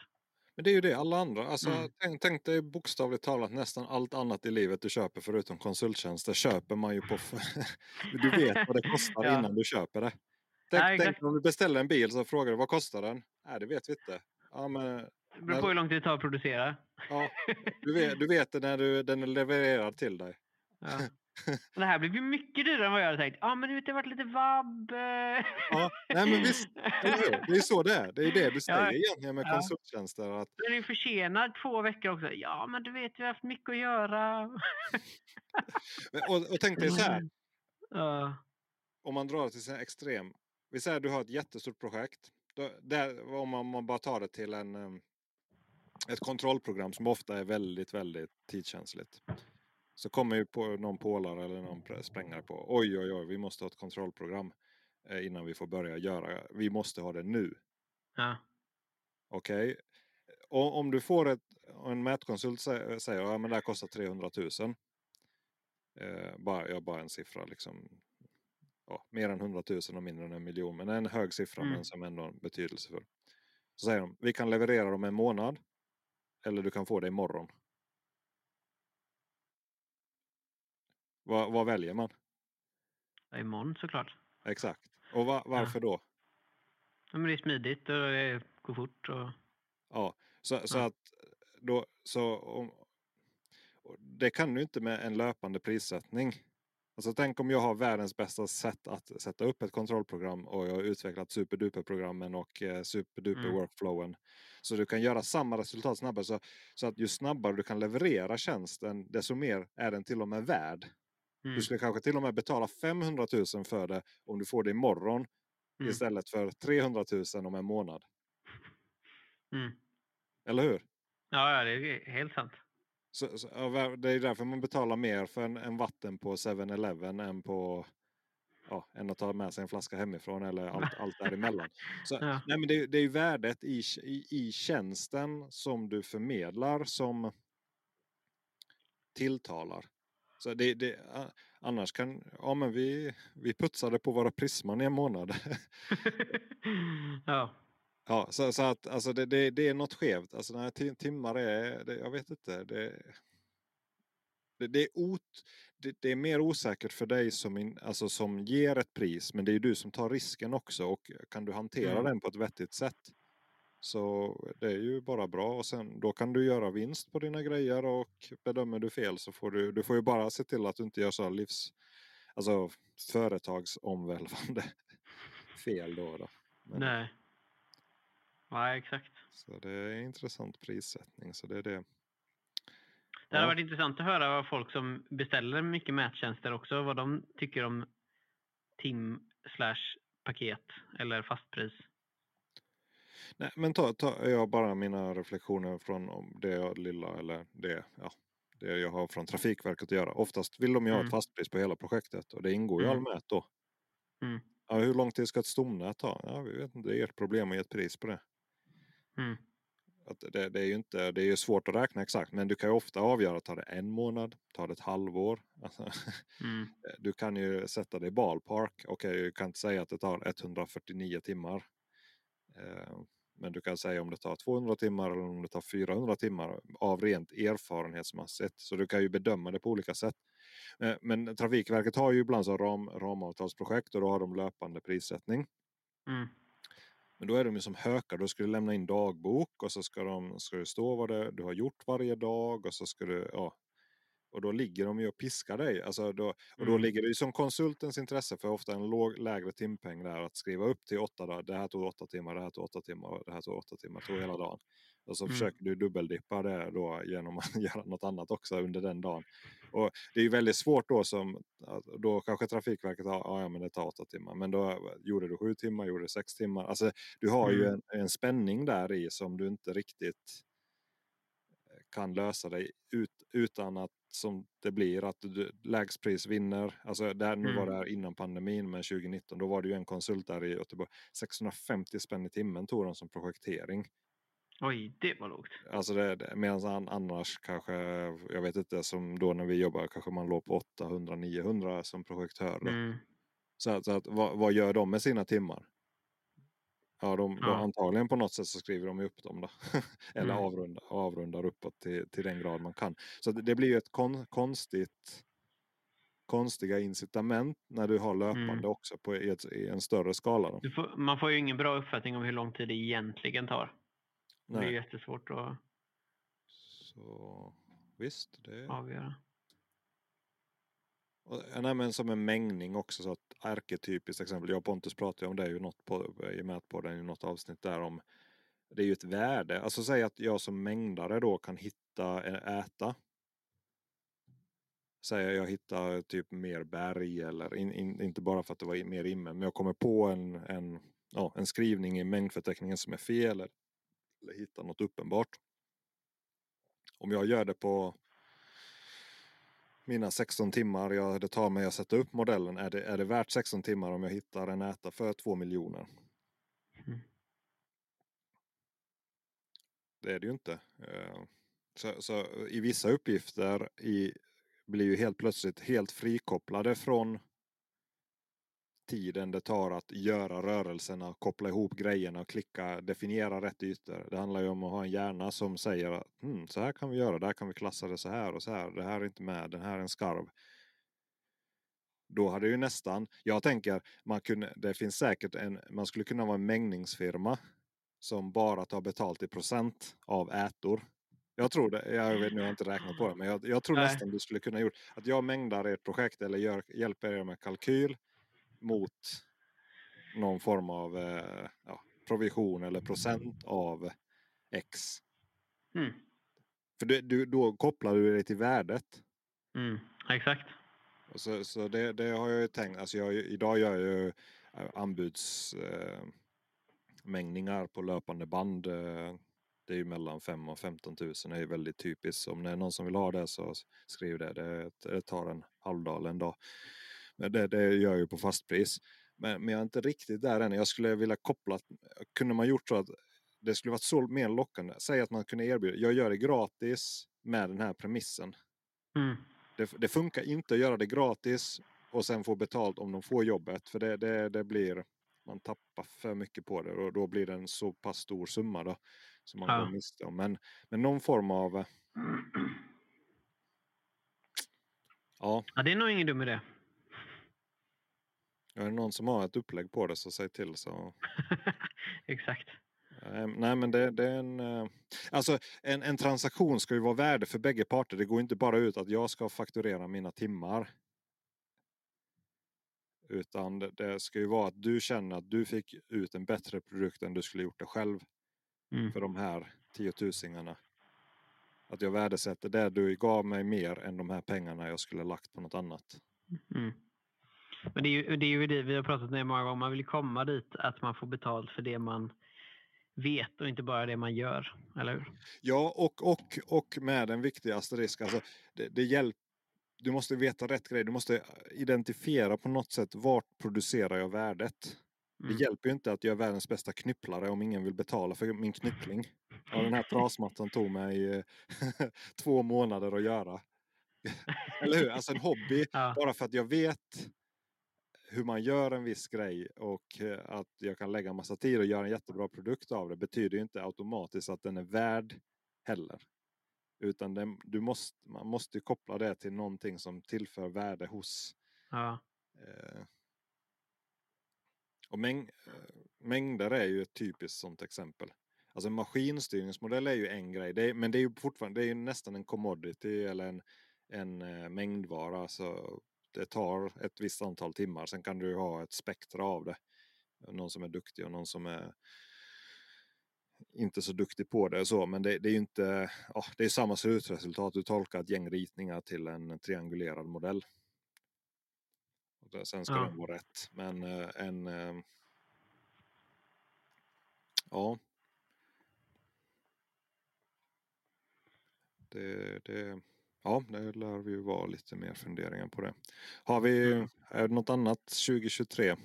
Men det är ju det alla andra. Alltså, Mm. tänk, tänk dig bokstavligt talat nästan allt annat i livet du köper förutom konsulttjänster köper man ju på... du vet vad det kostar Ja. innan du köper det. Tänk, Ja, tänk om du beställer en bil så frågar du vad kostar den? Nej det vet vi inte. Ja, men, Det beror på hur lång tid det tar att producera. ja, du, vet, du vet det när du, den är levererad till dig. Ja. Och Det här blev ju mycket dyrare än vad jag hade tänkt. Ja, men du vet, det har varit lite vabb. eh. Ja, nej men visst? Det är så det är. Det är det du säger Ja. egentligen med Ja. konsulttjänster. Att, Den är försenad två veckor också. Ja, men du vet, vi har haft mycket att göra. och, och tänk dig så här. Ja. om man drar det till sin extrem. Vi säger att du har ett jättestort projekt. Där, om man, bara tar det till en, em, ett kontrollprogram som ofta är väldigt, väldigt tidskänsligt. Så kommer ju på någon polare eller någon sprängare på. Oj, oj, oj, vi måste ha ett kontrollprogram eh, innan vi får börja göra. Vi måste ha det nu. Ja. Okej. Och om du får ett, en mätkonsult sä- säger att ja, men det här kostar 300 000. Eh, bara, ja, bara en siffra liksom. Ja, mer än 100 000 och mindre än en miljon. Men en hög siffra Mm. men som ändå är betydelsefull. Så säger de, vi kan leverera dem en månad. Eller du kan få det imorgon. Vad, vad väljer man? Ja, Imorgon såklart. Exakt. Och va, varför då? Ja, men det är smidigt och det går fort. Och... Ja, så, så Ja. att då, så om, det kan du inte med en löpande prissättning. Alltså tänk om jag har världens bästa sätt att sätta upp ett kontrollprogram och jag har utvecklat superduper-programmen och eh, superduper Mm. Så du kan göra samma resultat snabbare. Så, så att ju snabbare du kan leverera tjänsten, desto mer är den till och med värd. Mm. Du skulle kanske till och med betala 500 000 för det om du får det imorgon Mm. istället för 300 000 om en månad. Mm. Eller hur? Ja, det är helt sant. Så, så, det är därför man betalar mer för en, en vatten på 7-Eleven än på ja, än att ta med sig en flaska hemifrån eller allt, allt däremellan. Så, Ja. nej, men det, det är ju värdet i, i, i tjänsten som du förmedlar som tilltalar. Så det, det, annars kan, ja men vi, vi putsade på våra Prisman i en månad. ja. Ja, så, så att alltså det, det, det är något skevt. Alltså när tim- timmar är, det, jag vet inte. Det, det, det, är ot, det, det är mer osäkert för dig som, in, alltså som ger ett pris. Men det är du som tar risken också. Och kan du hantera Mm. den på ett vettigt sätt. Så det är ju bara bra. Och sen då kan du göra vinst på dina grejer. Och bedömer du fel så får du, du får ju bara se till att du inte gör så livs, alltså företagsomvälvande fel då. då. Men- Nej. Ja, exakt. Så det är intressant prissättning. Så det är det. Det hade varit intressant att höra vad folk som beställer mycket mättjänster också, vad de tycker om tim slash paket eller fastpris. Nej, men ta, ta jag bara mina reflektioner från om det lilla eller det, ja, det jag har från Trafikverket att göra. Oftast vill de ju ha Mm. ett fastpris på hela projektet och det ingår ju Mm. all mät då. Mm. Ja, hur lång tid ska ett stomnät ta? Ja, vi vet inte, det är ert problem att ge ett pris på det. Mm. Att det, det är ju inte, det är ju svårt att räkna exakt men du kan ju ofta avgöra, tar det en månad, tar det ett halvår? Alltså, Mm. du kan ju sätta det i ballpark. Okej, du kan inte säga att det tar 149 timmar. Eh, Men du kan säga om det tar 200 timmar eller om det tar 400 timmar av rent erfarenhetsmässigt. Så du kan ju bedöma det på olika sätt. Eh, men Trafikverket har ju ibland så ram, ramavtalsprojekt och då har de löpande prissättning. Mm. Men då är de ju som hökar. Då ska du lämna in dagbok och så ska, de, ska det stå vad det, du har gjort varje dag och så ska du, ja. Och då ligger de ju och piskar dig. Alltså då, och då Mm. ligger det ju som konsultens intresse för ofta en låg, lägre timpeng där att skriva upp till åtta dagar. Det här tog åtta timmar, det här tog åtta timmar, det här tog åtta timmar, tog hela dagen. Och så Mm. försöker du dubbeldippa det då genom att göra något annat också under den dagen. Och det är ju väldigt svårt då som, då kanske Trafikverket har, ja, ja men det tar åtta timmar. Men då gjorde du sju timmar, gjorde du sex timmar. Alltså du har ju Mm. en, en spänning där i som du inte riktigt kan lösa dig ut, utan att som det blir att du, lägst pris vinner. Alltså där, nu var Mm. det här innan pandemin men 2019 då var det ju en konsult där i Göteborg. 650 spänn i timmen tog de som projektering. Oj, det var lågt. Alltså det, det, medan an, annars kanske, jag vet inte, som då när vi jobbar kanske man låg på 800-900 som projektör. Mm. Så, att, så att, vad, vad gör de med sina timmar? Ja, de, Ja. antagligen på något sätt så skriver de upp dem då. Eller Mm. avrundar, avrundar uppåt till, till den grad man kan. Så det, det blir ju ett kon, konstigt konstiga incitament när du har löpande Mm. också på, i, ett, i en större skala. Då. Får, man får ju ingen bra uppfattning om hur lång tid det egentligen tar. Det är Nej. jättesvårt att Så visst, det avgöra. Och, eh, nej, men som en mängning också. Så att arketypiskt exempel. Jag och Pontus pratade om det ju något på, eh, i Mätpodden i något avsnitt där om. Det är ju ett värde. Alltså säg att jag som mängdare då kan hitta, eh, äta. Säger jag hittar typ mer berg eller in, in, inte bara för att det var mer imme. Men jag kommer på en, en, ja, en skrivning i mängdförteckningen som är fel. Eller, eller hittar något uppenbart. Om jag gör det på mina 16 timmar jag, det tar mig att sätta upp modellen. Är det, är det värt 16 timmar om jag hittar en äta för 2 miljoner? Mm. Det är det ju inte. Eh, Så, så i vissa uppgifter i, blir ju helt plötsligt helt frikopplade från tiden det tar att göra rörelserna, koppla ihop grejerna, klicka, definiera rätt ytor. Det handlar ju om att ha en hjärna som säger att hmm, så här kan vi göra, där kan vi klassa det så här och så här. Det här är inte med, den här är en skarv. Då hade ju nästan, jag tänker, man kunde, det finns säkert en, man skulle kunna vara en mängningsfirma som bara tar betalt i procent av ätor. Jag tror det, jag vet nu jag har inte räknat på det, men jag, jag tror Nej. nästan du skulle kunna gjort att jag mängdar ert projekt eller gör, hjälper er med kalkyl mot någon form av eh, ja, provision eller procent av X. Mm. För du, du, då kopplar du det till värdet. Mm. Exakt. Och så så det, det har jag ju tänkt. Alltså jag, idag gör jag ju eh, anbudsmängningar eh, mängningar på löpande band. Eh, det är ju mellan 5 och 15 000. Det är ju väldigt typiskt. Om det är någon som vill ha det så skriv det. Det, det tar en halvdag eller en dag. Men det, det gör jag ju på fastpris. Men, men jag är inte riktigt där än. Jag skulle vilja koppla. Kunde man gjort så att det skulle varit så mer lockande. Säg att man kunde erbjuda. Jag gör det gratis med den här premissen. Mm. Det, det funkar inte att göra det gratis och sen få betalt om de får jobbet. För det, det, det blir, man tappar för mycket på det och då blir det en så pass stor summa då. Som man Ja. går miste om. Men, men någon form av, ja, Ja, det är nog ingen dum idé. Är det någon som har ett upplägg på det så säg till så. Exakt. Nej men det, det är en, eh, alltså en, en transaktion ska ju vara värde för bägge parter. Det går inte bara ut att jag ska fakturera mina timmar. Utan det, det ska ju vara att du känner att du fick ut en bättre produkt än du skulle gjort det själv Mm. för de här tiotusingarna. Att jag värdesätter det du gav mig mer än de här pengarna jag skulle lagt på något annat. Mm. Men det är, ju, det är ju det vi har pratat om många gånger. Man vill komma dit att man får betalt för det man vet och inte bara det man gör. Eller hur? Ja, och, och, och med en viktig asterisk. Alltså, det, det du måste veta rätt grej. Du måste identifiera på något sätt vart producerar jag värdet. Mm. Det hjälper ju inte att jag är världens bästa knypplare om ingen vill betala för min knyppling. Ja, den här trasmattan tog mig eh, två månader att göra. Eller hur? Alltså en hobby, Ja. bara för att jag vet hur man gör en viss grej och eh, att jag kan lägga massa tid och göra en jättebra produkt av det betyder inte automatiskt att den är värd heller. Utan den, du måste, man måste koppla det till någonting som tillför värde hos Ja. eh, och mäng, eh, mängder är ju ett typiskt sånt exempel. Alltså en maskinstyrningsmodell är ju en grej, det är, men det är ju fortfarande det är ju nästan en commodity eller en, en eh, mängdvara. Så det tar ett visst antal timmar, sen kan du ha ett spektra av det. Någon som är duktig och någon som är inte så duktig på det. Så, men det, det är ju inte, ja, det är samma slutresultat. Du tolkar ett gäng ritningar till en triangulerad modell. Och Sen ska Ja. den vara rätt. Men eh, en... eh, Ja. Det, det, ja, det lär vi ju vara lite mer funderingar på det. Har vi, Mm. är det något annat 2023?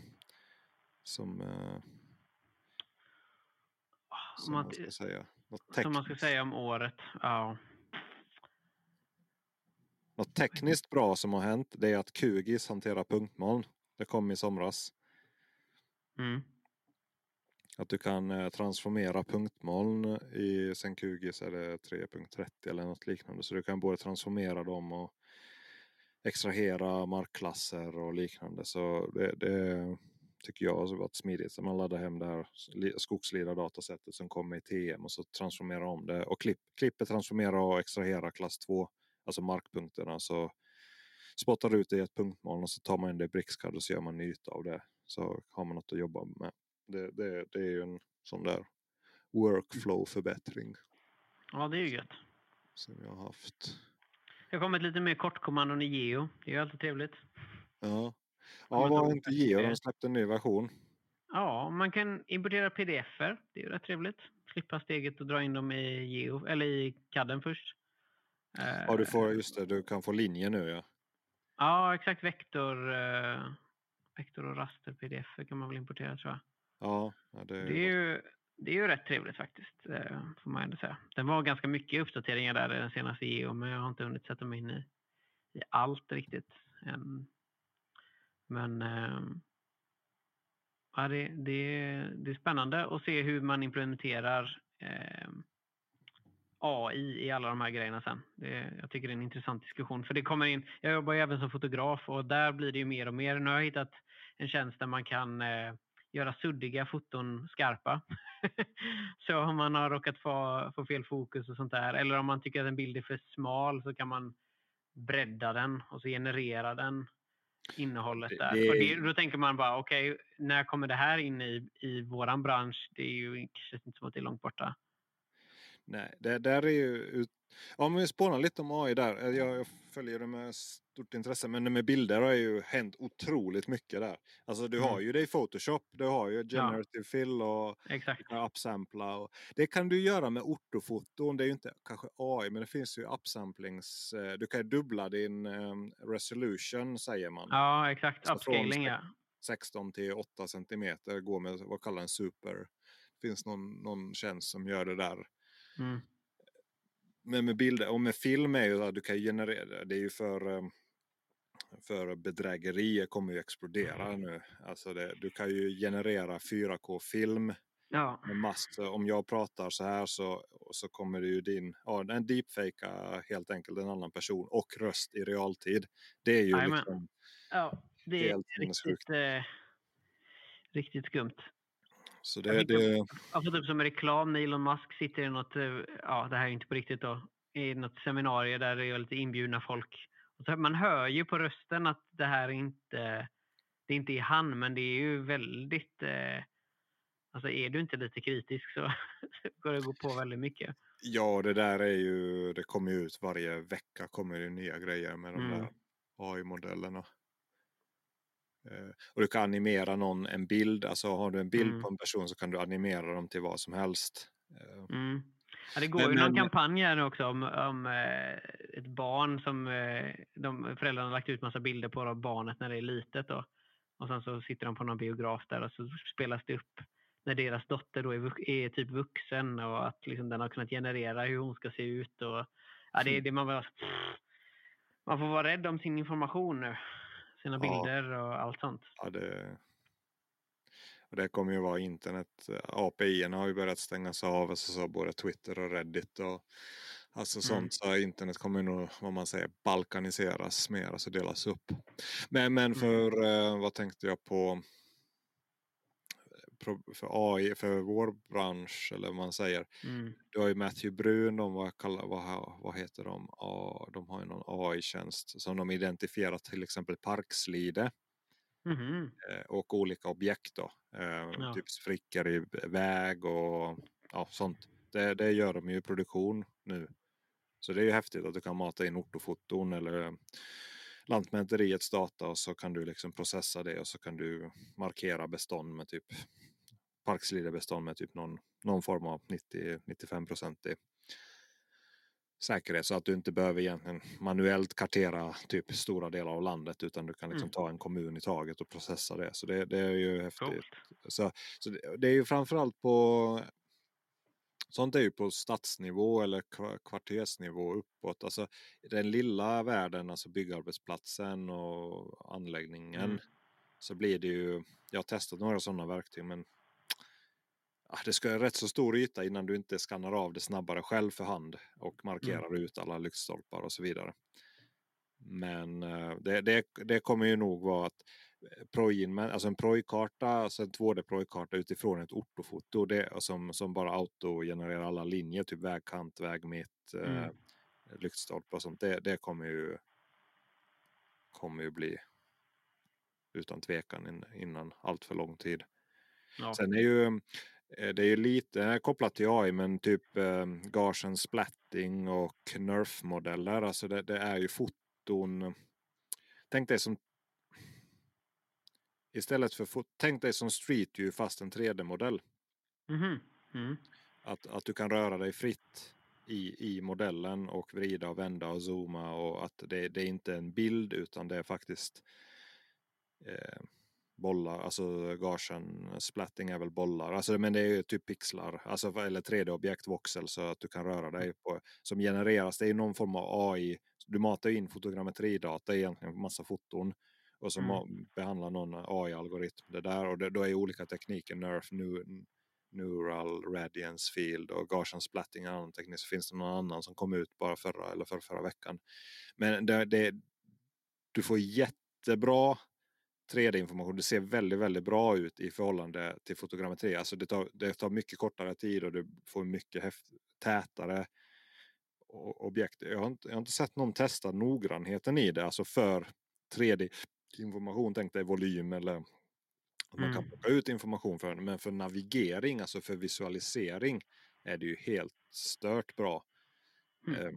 Som, eh, Om som man, man ska säga. Som man ska säga om året. Ja. Något tekniskt bra som har hänt det är att QGIS hanterar punktmoln. Det kom i somras. Mm. Att du kan eh, transformera punktmoln i Senkugis eller är det 3.30 eller något liknande. Så du kan både transformera dem och extrahera markklasser och liknande. Så det, det tycker jag har varit smidigt. Så man laddar hem det här skogslida datasättet som kommer i TM och så transformerar om det. Och klipp, klipper, transformerar och extraherar klass 2, alltså markpunkterna. Så spottar ut det i ett punktmoln och så tar man in det i Brixcad och så gör man en yta av det. Så har man något att jobba med. Det, det, det är ju en sån där workflow-förbättring ja, det är ju gött. som jag har haft. Det har kommit lite mer kortkommandon i Geo. Det är ju alltid trevligt. Ja, ja var inte Geo, de släppte en ny version. Ja, man kan importera pdf-er. Det är ju rätt trevligt. Slippa steget och dra in dem i Geo, eller i CADen först. Ja, du Eh, får, just det, du kan få linjer nu ja. Ja, exakt. Vektor, eh, vektor och raster pdf kan man väl importera tror jag. Ja, det, Det är ju, det är ju rätt trevligt faktiskt, eh, får man ändå säga. Det var ganska mycket uppdateringar där i den senaste Geo, men jag har inte hunnit sätta mig in i, i allt riktigt än. Men ehm, ja, det, det, det är spännande att se hur man implementerar ehm, AI i alla de här grejerna sen. Det, jag tycker det är en intressant diskussion. För det kommer in, jag jobbar ju även som fotograf och där blir det ju mer och mer. Nu har jag hittat en tjänst där man kan eh, göra suddiga foton skarpa. så om man har råkat få, få fel fokus och sånt där. Eller om man tycker att en bild är för smal så kan man bredda den och så generera den innehållet Det- där. det- Och det, då tänker man bara, okej, när kommer det här in i, i våran bransch? Det är ju känns inte som att det är långt borta. Nej, det där är ju... Ut... Om vi spånar lite om AI där. Jag, jag följer det med stort intresse. Men med bilder har ju hänt otroligt mycket där. Alltså du har Mm. ju det i Photoshop. Du har ju generative fill och Exakt. Och... Det kan du göra med ortofoton. Det är ju inte kanske AI, men det finns ju upsamplings... eh, Du kan ju dubbla din um, resolution, säger man. Ja, exakt. Upscaling, ja. 16 till 8 centimeter. Går med vad kallar en super. Det finns någon, någon tjänst som gör det där. Mm. Men med bilder och med film är ju att du kan generera. Det är ju för, eh, för bedrägerier kommer ju explodera nu. Alltså det, du kan ju generera 4K-film Ja, med massor. Om jag pratar så här så, så kommer det ju din, ja den deepfakar helt enkelt en annan person och röst i realtid. Det är ju Jajamän. liksom, ja det är Helt riktigt, eh, riktigt skumt. så Jag det, fick det, Jag har fått upp som en reklam när Elon Musk sitter i något, eh, ja det här är inte på riktigt då, i något seminarium där det är lite inbjudna folk. Man hör ju på rösten att det här är inte, det är inte är han, men det är ju väldigt, eh, alltså är du inte lite kritisk så går det gå på väldigt mycket. ja det där är ju, det kommer ut varje vecka kommer det nya grejer med de Mm. där AI-modellerna. Eh, Och du kan animera någon en bild, alltså har du en bild Mm. på en person så kan du animera dem till vad som helst. Eh, Mm. Ja, det går Men- ju någon men- kampanj här nu också om, om eh, ett barn som eh, de, föräldrarna har lagt ut massa bilder på då, barnet när det är litet. Då. Och sen så sitter de på någon biograf där och så spelas det upp när deras dotter då är, är typ vuxen och att liksom den har kunnat generera hur hon ska se ut. Och, ja, det är det man bara, man får vara rädd om sin information nu. sina Ja. bilder och allt sånt. Ja, det, och det kommer ju vara internet. API har ju börjat stängas av, alltså så både Twitter och Reddit och alltså sånt. Mm. Så internet kommer nog, vad man säger, balkaniseras mer, alltså delas upp. Men, men Mm. för, eh, vad tänkte jag på? Pro- För AI, för vår bransch eller vad man säger. Mm. Du har ju Matthew Brun, de, vad, kallar, vad, vad heter de? De har ju någon AI-tjänst som de identifierar till exempel parkslide eh, och olika objekt då. Eh, Ja. Typ sprickor i väg och ja, sånt. Det, det gör de ju i produktion nu. Så det är ju häftigt att du kan mata in ortofoton eller Lantmäteriets data och så kan du liksom processa det och så kan du markera bestånd med typ parkslidebestånd med typ någon, någon form av 90-95% i säkerhet så att du inte behöver egentligen manuellt kartera typ stora delar av landet utan du kan liksom Mm. ta en kommun i taget och processa det. Så det, det är ju häftigt. Så, så det, det är ju framförallt på Sånt är ju på stadsnivå eller kva- kvartersnivå uppåt. Alltså den lilla världen, alltså byggarbetsplatsen och anläggningen. Mm. Så blir det ju, jag har testat några sådana verktyg men det ska vara rätt så stor yta innan du inte skannar av det snabbare själv för hand och markerar ut alla lyktstolpar och så vidare. Men eh, det, det, det kommer ju nog vara att eh, Proin, alltså en projkarta, alltså en 2D-projkarta utifrån ett ortofoto det, som, som bara autogenererar alla linjer, typ vägkant, vägmitt, eh, Mm. lyktstolpar och sånt. Det, det kommer ju kommer ju bli utan tvekan in, innan allt för lång tid. Ja. Sen är ju eh, det är ju lite kopplat till AI men typ eh, Gaussian splatting och NERF-modeller. Alltså det, det är ju foton. Tänk dig som Istället för tänk dig som Street View fast en 3D-modell. Mhm. Mm. Att, att du kan röra dig fritt i, i modellen och vrida och vända och zooma och att det, det är inte en bild utan det är faktiskt eh, bollar, alltså Gaussian splatting är väl bollar, alltså, men det är ju typ pixlar, alltså, eller 3D-objekt, voxel, så att du kan röra dig på, som genereras, det är någon form av AI, du matar in fotogrammetridata, egentligen massa foton, och så Mm. behandlar någon AI-algoritm det där, och det, då är olika tekniker, NERF, nu, Neural Radiance Field och Gaussian Splatting är en annan teknik. Så finns det någon annan som kom ut bara förra eller för förra veckan. Men det, det, du får jättebra 3D-information. Det ser väldigt, väldigt bra ut i förhållande till fotogrammetri. Alltså det tar, det tar mycket kortare tid och du får mycket häft, tätare objekt. Jag har, inte, jag har inte sett någon testa noggrannheten i det, alltså för 3D-information, tänk dig volym eller man kan Mm. plocka ut information för den. Men för navigering, alltså för visualisering, är det ju helt stört bra. Mm. Eh,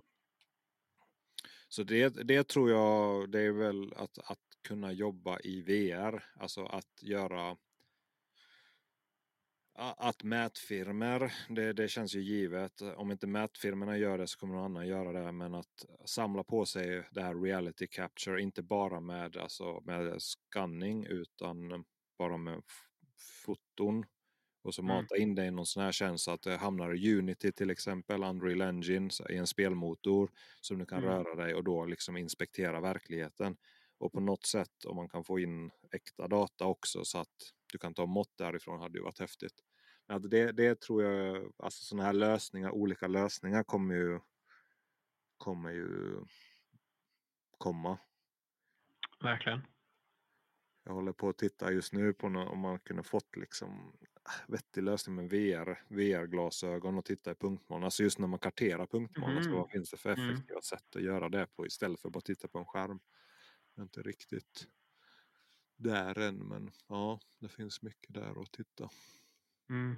Så det, det tror jag, det är väl att, att kunna jobba i VR, alltså att göra att mätfirmer, det, det känns ju givet. Om inte mätfirmerna gör det så kommer någon annan göra det. Men att samla på sig det här reality capture, inte bara med, alltså, med scanning utan bara med foton. Och så Mm. mata in det i någon sån här tjänst så att det hamnar i Unity till exempel, Unreal Engine i en spelmotor som du kan Mm. röra dig och då liksom inspektera verkligheten. Och på något sätt om man kan få in äkta data också så att du kan ta mått därifrån hade ju varit häftigt. Men det, det tror jag, alltså sådana här lösningar, olika lösningar kommer ju kommer ju komma. Verkligen. Jag håller på att titta just nu på om man kunde fått liksom vettig lösning med VR, VR-glasögon och titta i punktmål. Alltså just när man karterar punktmål. Alltså Mhm. vad finns det för Mm. effektiva sätt att göra det på istället för att bara titta på en skärm. Jag är inte riktigt där än men ja, det finns mycket där att titta. Mm.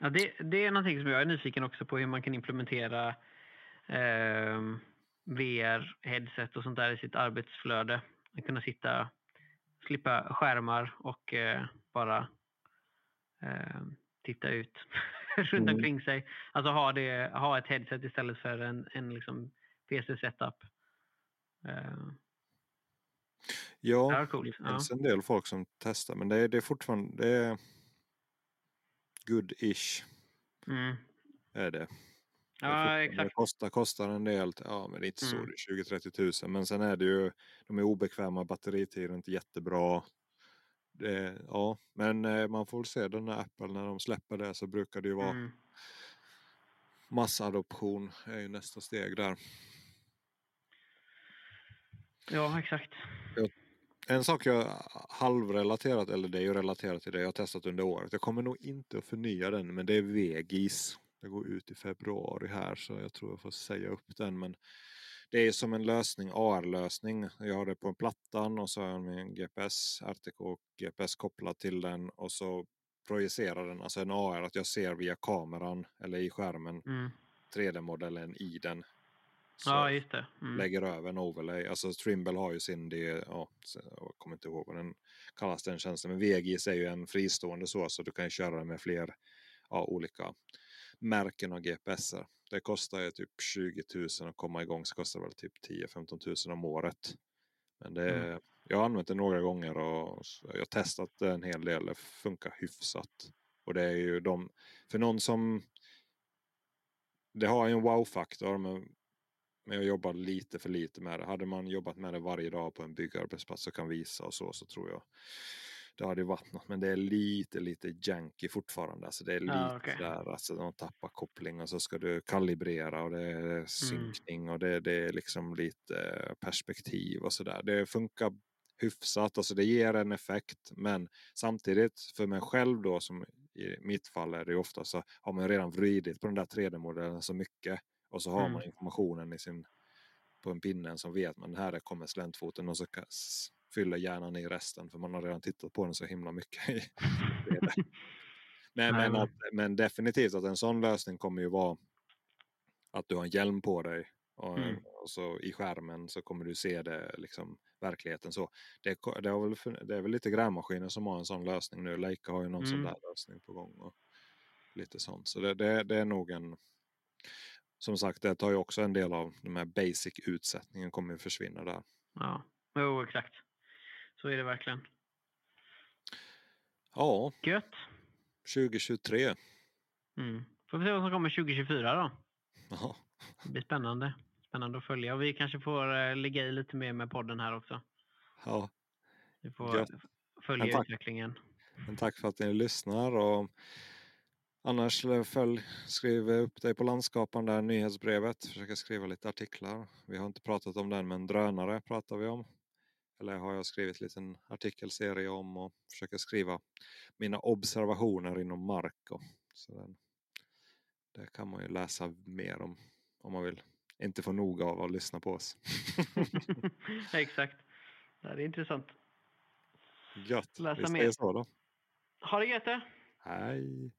Ja, det, det är någonting som jag är nyfiken också på hur man kan implementera eh, VR-headset och sånt där i sitt arbetsflöde. Att kunna sitta, slippa skärmar och eh, bara eh, titta ut runt Mm. omkring sig. Alltså ha, det, ha ett headset istället för en, en liksom PC-setup. Ja, det Ja. finns en del folk som testar men det är, det är fortfarande det är good-ish Mm. är det. Ja, exakt. Det kostar, kostar en del. Ja, men det är inte så. Mm. Det är 20-30 tusen. Men sen är det ju, de är obekväma, batteritiden inte jättebra. Det, ja, men eh, man får väl se den här Apple när de släpper det så brukar det ju vara Mm. massadoption är ju nästa steg där. Ja, exakt. En sak jag halvrelaterat, eller det är ju relaterat till det jag har testat under året. Jag kommer nog inte att förnya den, men det är Vegis. Det går ut i februari här så jag tror jag får säga upp den. Men det är som en lösning, AR-lösning. Jag har det på en plattan och så har jag min GPS, RTK och GPS kopplad till den och så projicerar den, alltså en AR, att jag ser via kameran eller i skärmen Mm. 3D-modellen i den. Så Ja, just det. Mm. lägger över en overlay. Alltså Trimble har ju sin, det, ja, jag kommer inte ihåg vad den kallas den tjänsten. Men VGIS är ju en fristående så, så du kan ju köra den med fler ja, olika märken och GPSer. Det kostar ju typ 20 000 att komma igång så kostar det väl typ 10-15 000 om året. Men det, Mm. jag har använt det några gånger och jag har testat det en hel del. Det funkar hyfsat. Och det är ju de, för någon som det har ju en wow-faktor men, men jag jobbar lite för lite med det. Hade man jobbat med det varje dag på en byggarbetsplats och kan visa och så så tror jag det hade varit något. Men det är lite lite janky fortfarande. Alltså det är lite Ja, okej. där alltså de tappar koppling och så ska du kalibrera och det Mm. är synkning och det, det är liksom lite perspektiv och sådär. Det funkar hyfsat, alltså det ger en effekt men samtidigt för mig själv då som i mitt fall är det ofta så har man redan vridit på den där 3D-modellen så mycket och så har Mm. man informationen i sin på en pinne som vet man här kommer släntfoten och så fyller hjärnan i resten för man har redan tittat på den så himla mycket. i 3D. men, men, att, men definitivt att en sån lösning kommer ju vara att du har en hjälm på dig och, Mm. och så i skärmen så kommer du se det liksom verkligheten så. Det, det, har väl, det är väl lite grävmaskiner som har en sån lösning nu. Leica har ju någon sån Mm. där lösning på gång. Och lite sånt. Så det, det, det är nog en som sagt, det tar ju också en del av de här basic utsättningen kommer ju försvinna där. Ja, jo, exakt. Så är det verkligen. Ja, Gött. 2023. Mm. Får vi se vad som kommer 2024 då. Ja, Det blir spännande. Spännande att följa. Och vi kanske får eh, ligga i lite mer med podden här också. ja. Vi får Gött. följa Men utvecklingen. Men tack för att ni lyssnar och annars följ, skriv upp dig på landskapan där nyhetsbrevet. Försöker skriva lite artiklar. Vi har inte pratat om den men drönare pratar vi om. Eller har jag skrivit en liten artikelserie om och försöker skriva mina observationer inom mark. Och, så den, det kan man ju läsa mer om om man vill. Inte få nog av att lyssna på oss. exakt. Det är intressant. Gött. Läsa Vi mer. säger så då. Ha det gött! Hej.